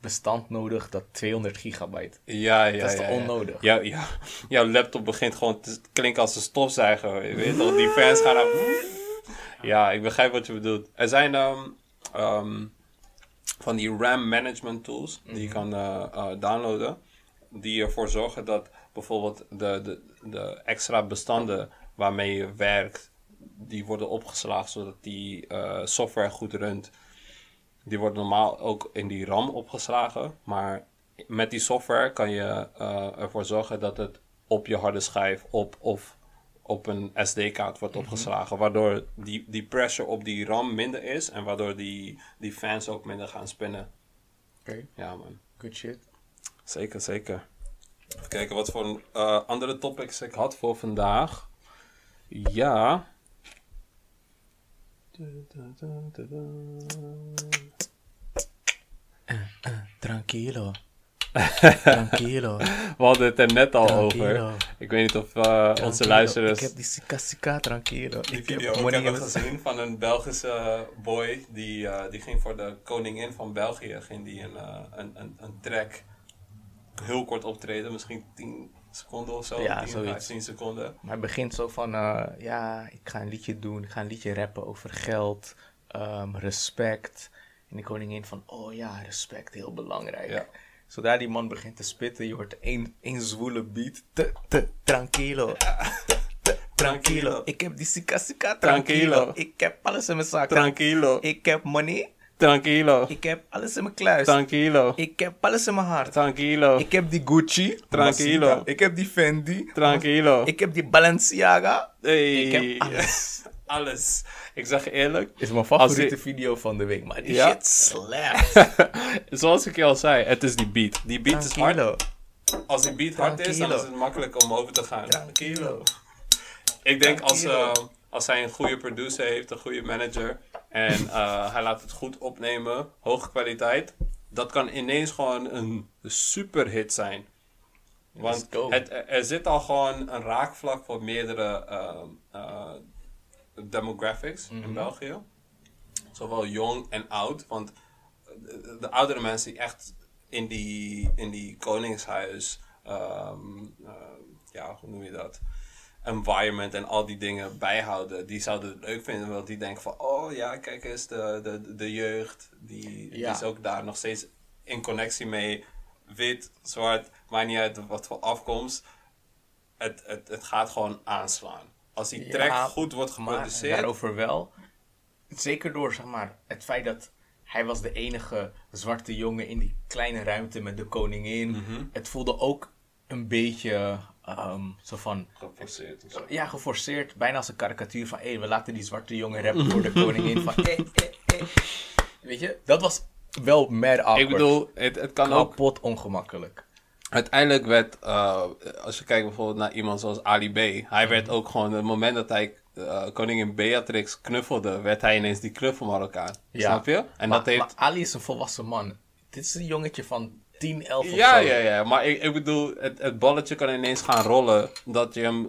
bestand nodig dat 200 gigabyte? Ja, ja, Dat is ja, onnodig? Ja, ja. Jouw laptop begint gewoon te klinken als een stofzuiger. Je weet toch, die fans gaan naar... Ja, ik begrijp wat je bedoelt. Er zijn ehm, ehm, van die RAM management tools die je kan eh, eh, downloaden. Die ervoor zorgen dat bijvoorbeeld de, de, de extra bestanden waarmee je werkt, die worden opgeslagen zodat die eh, software goed runt. Die worden normaal ook in die RAM opgeslagen. Maar met die software kan je ervoor zorgen dat het op je harde schijf op, of op een SD-kaart wordt opgeslagen. Waardoor die, die pressure op die RAM minder is. En waardoor die, die fans ook minder gaan spinnen. Oké, Ja man, good shit. zeker, zeker. Even kijken wat voor eh, andere topics ik had voor vandaag. Ja. Tranquilo. Tranquilo. We hadden het er net al Tranquilo. over. Ik weet niet of eh, onze luisteraars... Ik heb die sika sika tranquilo. Die Ik video, heb ik heb mijn- gezien van een Belgische boy. Die, eh, die ging voor de koningin van België ging die een, eh, een, een, een track heel kort optreden. Misschien 10 seconden of zo. Ja, 10, zoiets. 15 seconden. Maar het begint zo van, eh, ja, ik ga een liedje doen. Ik ga een liedje rappen over geld, ehm, respect. En de koningin van, oh ja, respect, heel belangrijk. Ja. Zodra die man begint te spitten, je hoort één, één zwoele beat. Te, te, tranquilo. Te, te, tranquilo. Ik heb die sika sika tranquilo. Ik heb alles in mijn zak. Tranquilo. Ik heb money. Tranquilo. Ik heb alles in mijn kluis. Tranquilo. Ik heb alles in mijn hart. Tranquilo. Ik heb die Gucci. Tranquilo. Ik heb die Fendi. Tranquilo. Ik heb die Balenciaga. Hey. Ik heb alles. Alles. Ik zeg eerlijk. is mijn favoriete video van de week. Maar die Ja. shit slapt. Zoals ik je al zei, het is die beat. Die beat is hard. Als die beat hard is, dan is het makkelijk om over te gaan. Tranquilo. Ik denk als, eh, als hij een goede producer heeft, een goede manager. En eh, hij laat het goed opnemen, hoge kwaliteit. Dat kan ineens gewoon een super hit zijn. Want het, er zit al gewoon een raakvlak voor meerdere eh, eh, demographics Mhm. in België. Zowel jong en oud. Want de, de oudere mensen die echt in die, in die koningshuis, eh, ja, hoe noem je dat? Environment en al die dingen bijhouden, die zouden het leuk vinden. Want die denken van, oh ja, kijk eens, de, de, de jeugd, die, die Ja. is ook daar nog steeds in connectie mee. Wit, zwart, maakt niet uit wat voor afkomst. Het, het, het gaat gewoon aanslaan. Als die track Ja, goed wordt geproduceerd. daarover wel. Zeker door zeg maar, het feit dat hij was de enige zwarte jongen in die kleine ruimte met de koningin. Mhm. Het voelde ook een beetje ehm, zo van... geforceerd zo. Ja, geforceerd. Bijna als een karikatuur van... Hé, we laten die zwarte jongen rappen voor de koningin. Van, eh, eh, eh. Weet je? Dat was wel mad awkward. Ik bedoel, het, het kan ook kapot ongemakkelijk. Uiteindelijk werd, eh, als je kijkt bijvoorbeeld naar iemand zoals Ali B. Hij werd ook gewoon, het moment dat hij eh, koningin Beatrix knuffelde, werd hij ineens die knuffel Marokkaan. Ja. Snap je? En maar, dat heeft, maar Ali is een volwassen man. Dit is een jongetje van 10, 11 of Ja, zo. ja, ja. Maar ik, ik bedoel, het, het balletje kan ineens gaan rollen. Dat je hem,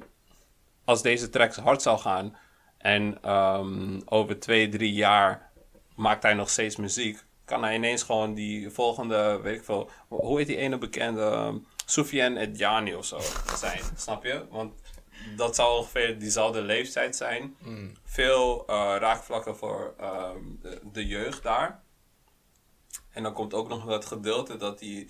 als deze track hard zou gaan. En ehm, over twee, drie jaar maakt hij nog steeds muziek. Kan hij ineens gewoon die volgende, weet ik veel. Hoe heet die ene bekende? Um, Soufiane Edjani of zo zijn. snap je? Want dat zou ongeveer diezelfde leeftijd zijn. Veel eh, raakvlakken voor ehm, de, de jeugd daar. En dan komt ook nog dat gedeelte dat hij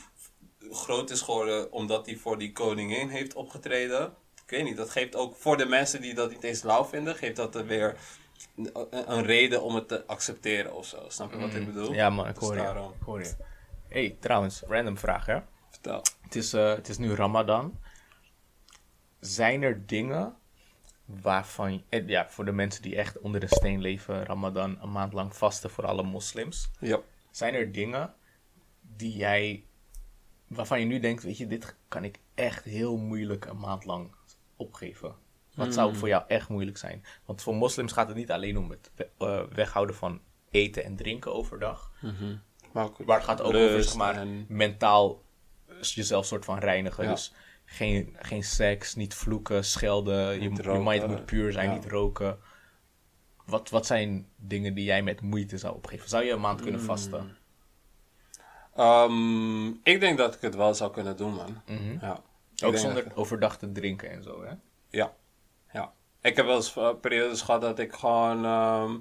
groot is geworden omdat hij voor die koningin heeft opgetreden. Ik weet niet, dat geeft ook voor de mensen die dat niet eens lauw vinden, geeft dat er weer een, reden om het te accepteren of zo. Snap je wat ik bedoel? Mm. Ja, man, ik Dus hoor je. daarom. Ik hoor je. hey, trouwens, random vraag, hè? Vertel. Het is, eh, het is nu Ramadan. Zijn er dingen waarvan, eh, ja, voor de mensen die echt onder de steen leven, Ramadan een maand lang vasten voor alle moslims. Ja. Zijn er dingen die jij, waarvan je nu denkt, weet je, dit kan ik echt heel moeilijk een maand lang opgeven? Wat zou voor jou echt moeilijk zijn? Want voor moslims gaat het niet alleen om het we- eh, weghouden van eten en drinken overdag. Maar, ook Maar het gaat ook over zeg maar, en- mentaal jezelf soort van reinigen. Ja. Dus geen, geen seks, niet vloeken, schelden. Je, Niet je mind moet puur zijn, ja. niet roken. Wat, wat zijn dingen die jij met moeite zou opgeven? Zou je een maand Mm. kunnen vasten? Ehm, ik denk dat ik het wel zou kunnen doen, man. Ja. Mhm. Ook denk zonder dat- overdag te drinken en zo, hè? Ja, ja. Ik heb wel eens eh, periodes gehad dat ik gewoon ehm,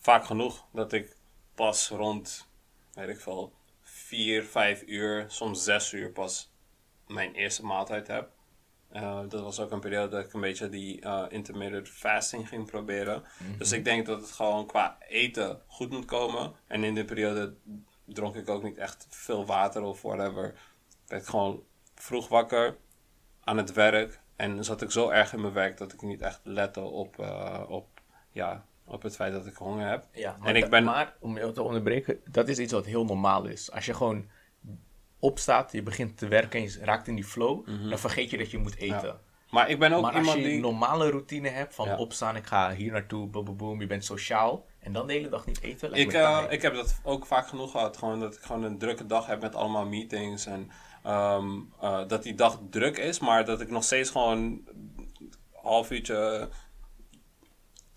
vaak genoeg dat ik pas rond, weet ik veel, vier, vijf uur, soms zes uur pas mijn eerste maaltijd heb. Eh, dat was ook een periode dat ik een beetje die eh, intermittent fasting ging proberen. Dus ik denk dat het gewoon qua eten goed moet komen. En in die periode dronk ik ook niet echt veel water of whatever. Ik werd gewoon vroeg wakker, aan het werk. En zat ik zo erg in mijn werk dat ik niet echt lette op, eh, op, ja, op het feit dat ik honger heb. Ja, maar, en ik ben... maar om je te onderbreken, dat is iets wat heel normaal is. Als je gewoon opstaat, je begint te werken en je raakt in die flow, dan vergeet je dat je moet eten. Mhm. Ja. Maar ik ben ook Maar als iemand je een die... normale routine hebt van Ja. opstaan, ik ga hier naartoe, boom, je bent sociaal en dan de hele dag niet eten, Ik, eh, ik heb dat ook vaak genoeg gehad. Gewoon dat ik gewoon een drukke dag heb met allemaal meetings. En ehm, eh, dat die dag druk is, maar dat ik nog steeds gewoon een half uurtje,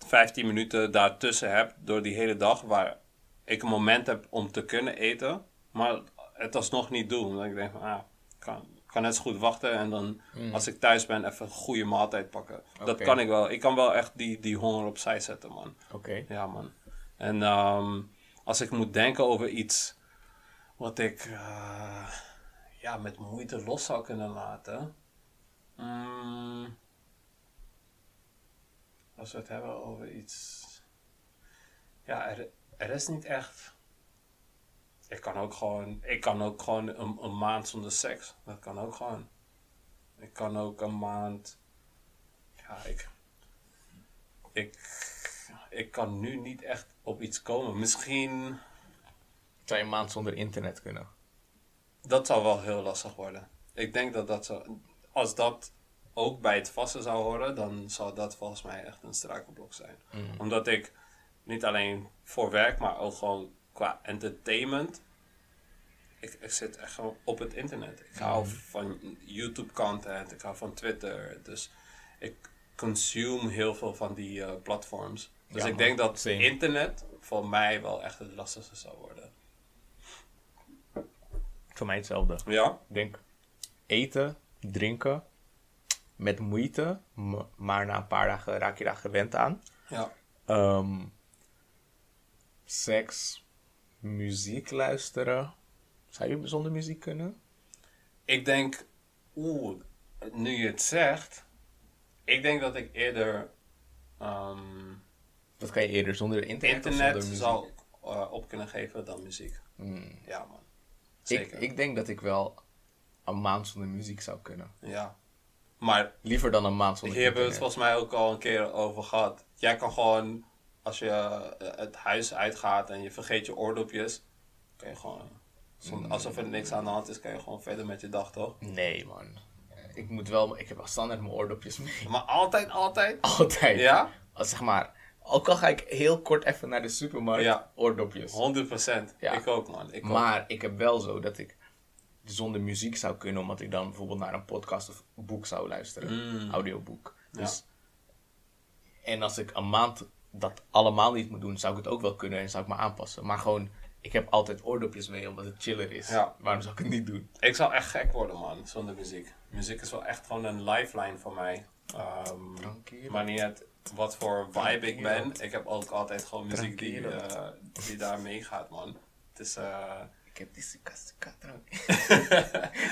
15 minuten daartussen heb door die hele dag. Waar ik een moment heb om te kunnen eten, maar het alsnog niet doe. Omdat ik denk van, ah, kan, kan net zo goed wachten en dan als ik thuis ben even een goede maaltijd pakken. Dat kan ik wel. Ik kan wel echt die, die honger opzij zetten, man. Oké. Ja, man. En ehm, als ik moet denken over iets wat ik eh, ja, met moeite los zou kunnen laten. Mm, als we het hebben over iets. Ja, er, er is niet echt. Ik kan ook gewoon, ik kan ook gewoon een, een maand zonder seks. Dat kan ook gewoon. Ik kan ook een maand. Ja, ik. Ik ik kan nu niet echt op iets komen. Misschien, Zou je een maand zonder internet kunnen? Dat zou wel heel lastig worden. Ik denk dat dat zo, als dat ook bij het vasten zou horen, dan zou dat volgens mij echt een struikelblok zijn. Omdat ik niet alleen voor werk, maar ook gewoon qua entertainment. Ik, ik zit echt gewoon op het internet. Ik hou van YouTube content, ik hou van Twitter. Dus ik consume heel veel van die eh, platforms. Dus Ja, ik denk dat Same. internet voor mij wel echt het lastigste zou worden. Voor mij hetzelfde. Ja? Ik denk eten, drinken, met moeite, maar na een paar dagen raak je daar gewend aan. Ja. Ehm, seks, muziek luisteren. Zou je zonder muziek kunnen? Ik denk, oeh, nu je het zegt, ik denk dat ik eerder ehm, Wat kan je eerder zonder internet, of internet zonder muziek? zou eh, op kunnen geven dan muziek. Ja, man. Ik, Zeker. ik denk dat ik wel een maand zonder muziek zou kunnen. Ja. Maar Liever dan een maand zonder hier hebben we het volgens mij ook al een keer over gehad. Jij kan gewoon, als je eh, het huis uitgaat en je vergeet je oordopjes, kan je gewoon, zonder- alsof er niks aan de hand is, kan je gewoon verder met je dag, toch? Nee, man. Ik moet wel... Ik heb al standaard mijn oordopjes mee. Maar altijd, altijd? Altijd. Ja? Als zeg maar... Ook al ga ik heel kort even naar de supermarkt, Ja. oordopjes. 100 Ja. Ik ook, man. Ik ook. Maar ik heb wel zo dat ik... zonder muziek zou kunnen, omdat ik dan bijvoorbeeld naar een podcast of boek zou luisteren. Mm. Audioboek. Dus, En als ik een maand dat allemaal niet moet doen, zou ik het ook wel kunnen en zou ik me aanpassen. Maar gewoon, ik heb altijd oordopjes mee, omdat het chiller is. Ja. Waarom zou ik het niet doen? Ik zou echt gek worden, man, zonder muziek. Muziek is wel echt gewoon een lifeline voor mij. Maar niet uit wat voor vibe ik ben. Ik heb ook altijd gewoon muziek die, eh, die daar meegaat, man. Het is, eh, Ik heb die.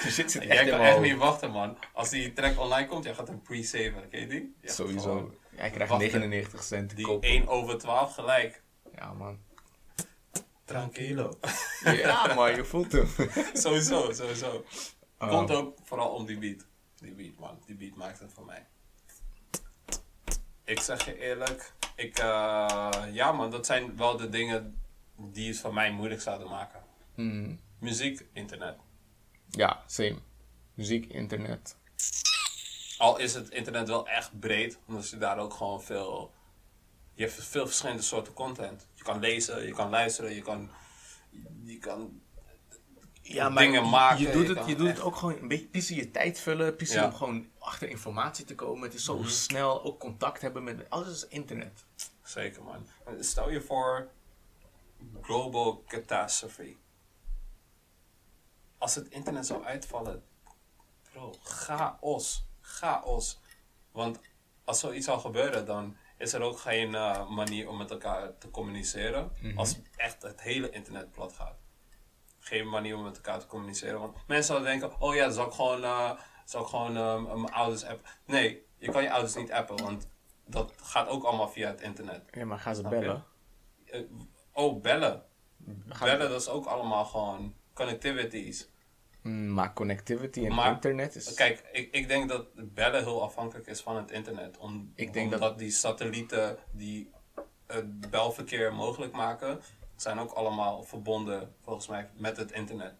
Die zit echt jij kan echt niet wachten, man. Als die track online komt, jij gaat hem pre-saven, ken je die? Je Sowieso. Hij krijgt wachten. 99 cent. Die kopen. 1 over 12 gelijk. Ja, man. Tranquilo. Ja, man, je voelt hem. sowieso, sowieso. Oh. Komt ook vooral om die beat. Die beat, man. Die beat maakt het voor mij. Ik zeg je eerlijk. Ik, eh, ja, man. Dat zijn wel de dingen die het voor mij moeilijk zouden maken. Hmm. Muziek, internet. Ja, same. Muziek, internet. Al is het internet wel echt breed. Omdat je daar ook gewoon veel... Je hebt veel verschillende soorten content. Je kan lezen, je kan luisteren, je kan... Je kan Ja, dingen maken. Je doet, het, je doet echt- het ook gewoon een beetje pissen je tijd vullen. Pissen Ja. Mhm. om gewoon achter informatie te komen. Het is zo snel. Ook contact hebben met... Alles is internet. Zeker, man. Maar Stel je voor global catastrophe. Als het internet zou uitvallen, bro, chaos. Chaos. Want als zoiets zou gebeuren, dan is er ook geen eh, manier om met elkaar te communiceren. Als echt het hele internet plat gaat. Geen manier om met elkaar te communiceren. Want mensen zouden denken, oh ja, zal ik gewoon, eh, zal ik gewoon eh, mijn ouders appen. Nee, je kan je ouders niet appen, want dat gaat ook allemaal via het internet. Ja, maar gaan ze bellen? Eh, oh, bellen. Gaan- Bellen, dat is ook allemaal gewoon connectivities. Hmm, maar connectivity en Maar- internet is... Kijk, ik, ik denk dat bellen heel afhankelijk is van het internet. Om, Ik denk omdat dat- die satellieten die het belverkeer mogelijk maken, zijn ook allemaal verbonden volgens mij met het internet.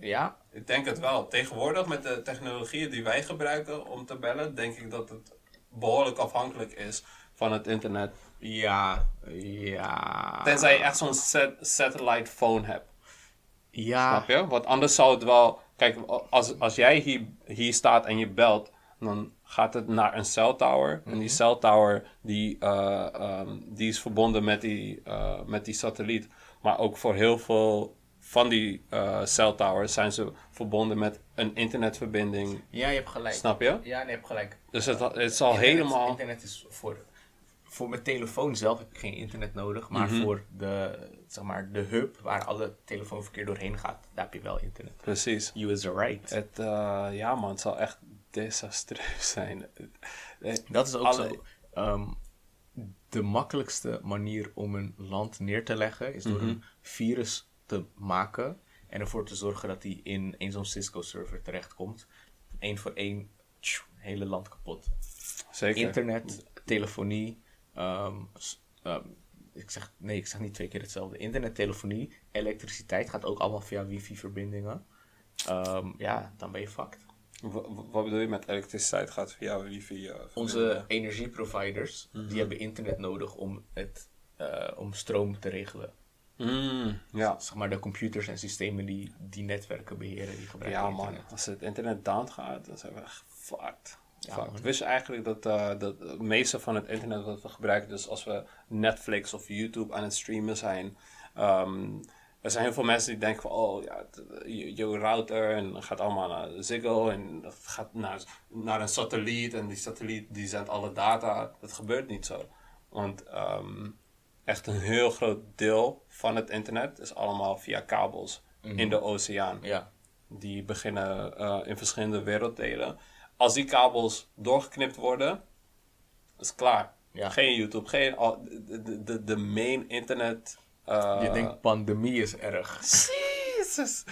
Ja? Ik denk het wel. Tegenwoordig met de technologieën die wij gebruiken om te bellen, denk ik dat het behoorlijk afhankelijk is van het internet. Ja. Ja. Tenzij je echt zo'n sat- satellite phone hebt. Ja. Snap je? Want anders zou het wel. Kijk, als, als jij hier, hier staat en je belt, dan gaat het naar een cell tower. En die cell tower die, eh, ehm, die is verbonden met die, eh, met die satelliet. Maar ook voor heel veel van die eh cell towers zijn ze verbonden met een internetverbinding. Ja, je hebt gelijk. Snap je? Ja, nee, je hebt gelijk. Dus het, het zal Internet- helemaal. Internet is voor, voor mijn telefoon zelf heb ik geen internet nodig. Maar Mhm. voor de, zeg maar, de hub waar alle telefoonverkeer doorheen gaat, daar heb je wel internet. Precies. You is right. Het, eh, ja man, het zal echt desastreus zijn. Dat is ook alle- zo. Ehm, de makkelijkste manier om een land neer te leggen is door Mhm. een virus te maken en ervoor te zorgen dat die in een zo'n Cisco-server terechtkomt. Eén voor één, tjoe, hele land kapot. Zeker. Internet, telefonie, ehm, ehm, ik zeg, nee, ik zeg niet twee keer hetzelfde. Internet, telefonie, elektriciteit gaat ook allemaal via wifi-verbindingen. Ehm, ja, dan ben je fucked. Wa- wa- Wat bedoel je met elektriciteit gaat via wifi? eh, Onze energieproviders, die hebben internet nodig om, het, eh, om stroom te regelen. Mm, ja. Zeg maar de computers en systemen die die netwerken beheren, die gebruiken ja man, internet. als het internet down gaat, dan zijn we echt fucked. Ja, man. Wist eigenlijk dat, eh, dat het meeste van het internet wat we gebruiken, dus als we Netflix of YouTube aan het streamen zijn, ehm, er zijn heel veel mensen die denken van, oh ja, het- je, je router en gaat allemaal naar Ziggo en dat gaat naar, naar een satelliet en die satelliet die zendt alle data. Dat gebeurt niet zo. Want ehm, echt een heel groot deel van het internet is allemaal via kabels in de oceaan Ja, die beginnen eh, in verschillende werelddelen. Als die kabels doorgeknipt worden, is het klaar. Ja. Geen YouTube, geen de, de, de main internet. Eh, je denkt pandemie is erg. Jezus.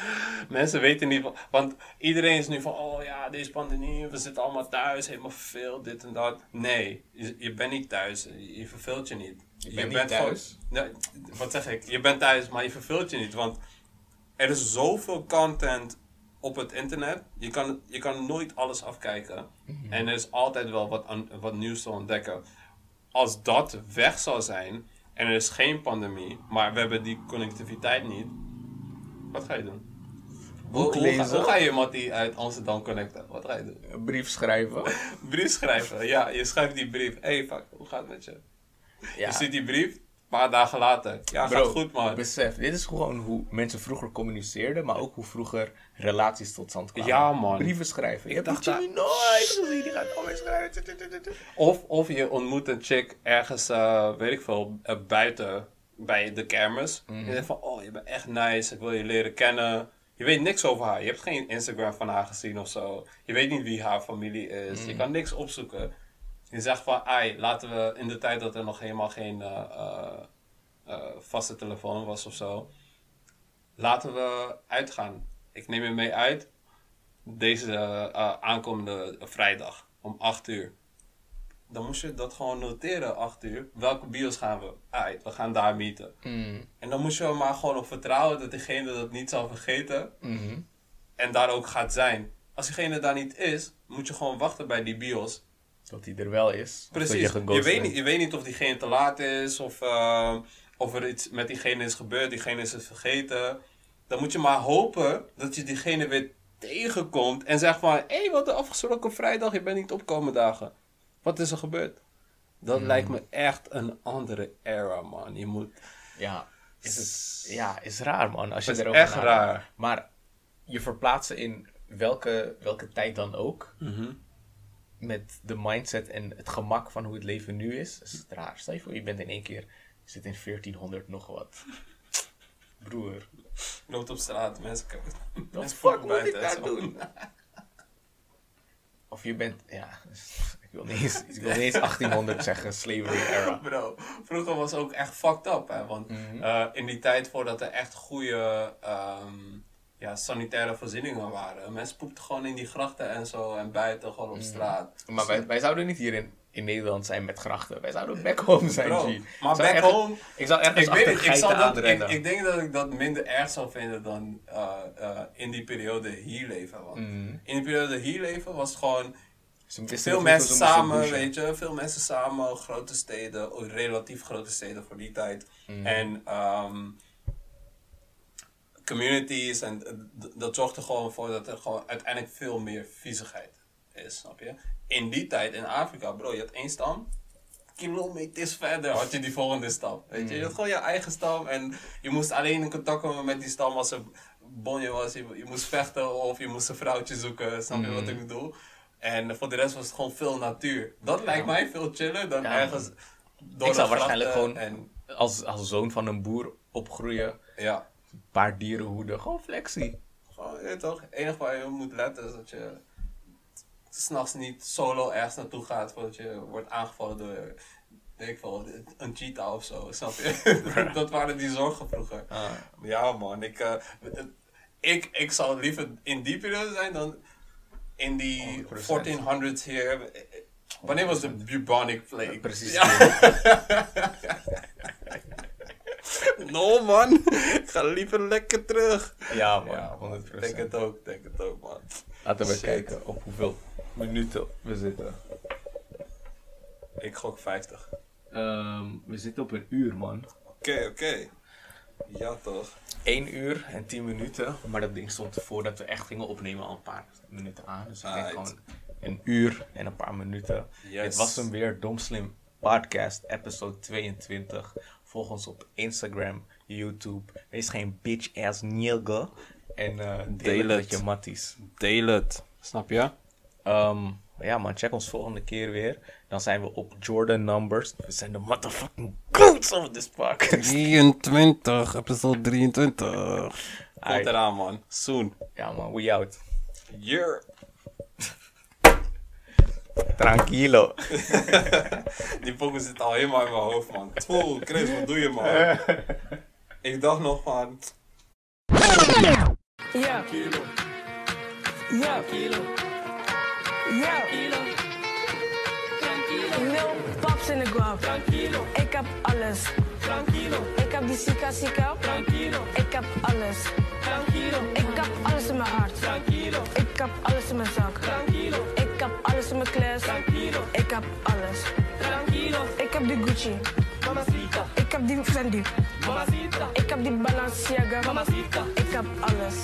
Mensen weten niet van. Want iedereen is nu van. Oh ja, deze pandemie. We zitten allemaal thuis. Helemaal veel. Dit en dat. Nee, je, je bent niet thuis. Je, verveelt je niet. Je, bent niet thuis? Gewoon, nee, wat zeg ik? Je bent thuis, maar je verveelt je niet. Want er is zoveel content op het internet. Je kan, je kan nooit alles afkijken. Mhm. En er is altijd wel wat, wat nieuws te ontdekken. Als dat weg zou zijn en er is geen pandemie, maar we hebben die connectiviteit niet, wat ga je doen? boek Hoe, hoe, ga, lezen. hoe ga je iemand die uit Amsterdam connecten? Wat ga je doen? Een brief schrijven. Brief schrijven. Ja, je schrijft die brief. Hé, hey, fuck, hoe gaat het met je? Ja. Je ziet die brief, paar dagen later. Ja, Bro, gaat goed, man. Besef, dit is gewoon hoe mensen vroeger communiceerden, maar ook hoe vroeger relaties tot stand kwamen. Ja, man. Brieven schrijven. Je hebt dacht Jimmy nooit gezien, die gaat schrijven. Of, of je ontmoet een chick ergens, eh, weet ik veel, eh, buiten bij de kermis. Mhm. En je denkt van, oh, je bent echt nice, ik wil je leren kennen. Je weet niks over haar. Je hebt geen Instagram van haar gezien of zo. Je weet niet wie haar familie is. Mhm. Je kan niks opzoeken. Je zegt van, ai, laten we in de tijd dat er nog helemaal geen eh, eh, eh, vaste telefoon was of zo. Laten we uitgaan. Ik neem je mee uit deze aankomende vrijdag om 8 uur. Dan moest je dat gewoon noteren, 8 uur. Welke bios gaan we? Uit, we gaan daar meeten. Mm, En dan moest je er maar gewoon op vertrouwen dat diegene dat niet zal vergeten mhm. en daar ook gaat zijn. Als diegene daar niet is, moet je gewoon wachten bij die bios. Dat hij er wel is. Precies. Je, weet niet, je weet niet of diegene te laat is of, eh, of er iets met diegene is gebeurd, diegene is het vergeten. Dan moet je maar hopen dat je diegene weer tegenkomt en zegt van... Hé, hey, wat de afgesproken vrijdag, je bent niet opkomen dagen. Wat is er gebeurd? Dat Hmm. lijkt me echt een andere era, man. Je moet... Ja, is het, ja, is raar man. Als je Het is erover echt raar. Maar je verplaatsen in welke, welke tijd dan ook. Mhm. Met de mindset en het gemak van hoe het leven nu is. Is het raar. Stel je voor, je bent in één keer. Je zit in 1400 nog wat. Broer. Loopt op straat, mensen kijken. Wat fuck moet ik daar doen? Of je bent, ja, ik wil niet eens, ik wil niet eens 1800 zeggen, slavery era. Bro, vroeger was ook echt fucked up, hè. Want Mhm. eh, in die tijd voordat er echt goede ehm, ja, sanitaire voorzieningen waren. Mensen poepten gewoon in die grachten en zo en buiten gewoon op Mhm. straat. Maar wij, wij zouden niet hier in, in Nederland zijn met grachten. Wij zouden back home zijn, Bro, maar back home... Ik zou ergens Ik weet ik, dat, ik, denk dat ik dat minder erg zou vinden dan eh, eh, in die periode hier leven. Want Mhm. in die periode hier leven was gewoon veel mensen samen, weet je. Veel mensen samen, grote steden, relatief grote steden voor die tijd. Mhm. En ehm, communities en dat zorgt er gewoon voor dat er gewoon uiteindelijk veel meer viezigheid is, snap je? In die tijd in Afrika, bro, je had één stam. Kilometers verder had je die volgende stam. Weet je, je had gewoon je eigen stam en je moest alleen in contact komen met die stam als er bonje was. Je, je moest vechten of je moest een vrouwtje zoeken, snap je wat ik bedoel? En voor de rest was het gewoon veel natuur. Dat lijkt mij veel chiller dan Ja, ergens door Ik zou waarschijnlijk gewoon En, als, als zoon van een boer opgroeien. ja, paar dieren hoeden. Gewoon flexie. gewoon, je toch, het enige waar je op moet letten is dat je s'nachts niet solo ergens naartoe gaat voordat je wordt aangevallen door, ik veel, een cheetah of zo, snap je? dat waren die zorgen vroeger. Ah. Ja man, ik, eh, ik, ik zou liever in die periode zijn dan in die 100%. 1400s hier. Wanneer was de bubonic plague? Precies. Ja. no man, ik ga liever lekker terug. Ja, man. Ja, man, 100%. ik denk het ook, denk het ook man. Laten we Shit. kijken op hoeveel minuten we zitten. Ik gok 50. Ehm, we zitten op een uur, man. Oké, oké. Ja toch. 1 uur en 10 minuten. Maar dat ding stond voordat we echt gingen opnemen al een paar minuten aan. Dus ik denk gewoon een uur en een paar minuten. Yes. Dit was hem weer, Domslim Podcast, episode 22. Volg ons op Instagram, YouTube. Wees geen bitch-ass nigga. En eh deel, het met je matties. Deel het. Snap je? Ehm, ja man, check ons volgende keer weer. Dan zijn we op Jordan Numbers. We zijn de motherfucking goats of this podcast. 23, episode 23. Komt eraan man. Soon. Ja man, we out. Yeah. Tranquilo. Die pokken zit al helemaal in mijn hoofd, man. Tfoe, Chris, wat doe je, man? Ik dacht nog van... Ja. Ja. Ja. Lil Paps in de guap. Ik heb alles. Ik heb die sika sika. Ik heb alles. Ik heb alles in mijn hart. Ik heb alles in mijn zak. Alles in. Ik heb alles. Ik heb die Gucci. Ik heb die Fendi. Ik heb die Balenciaga. Ik heb alles.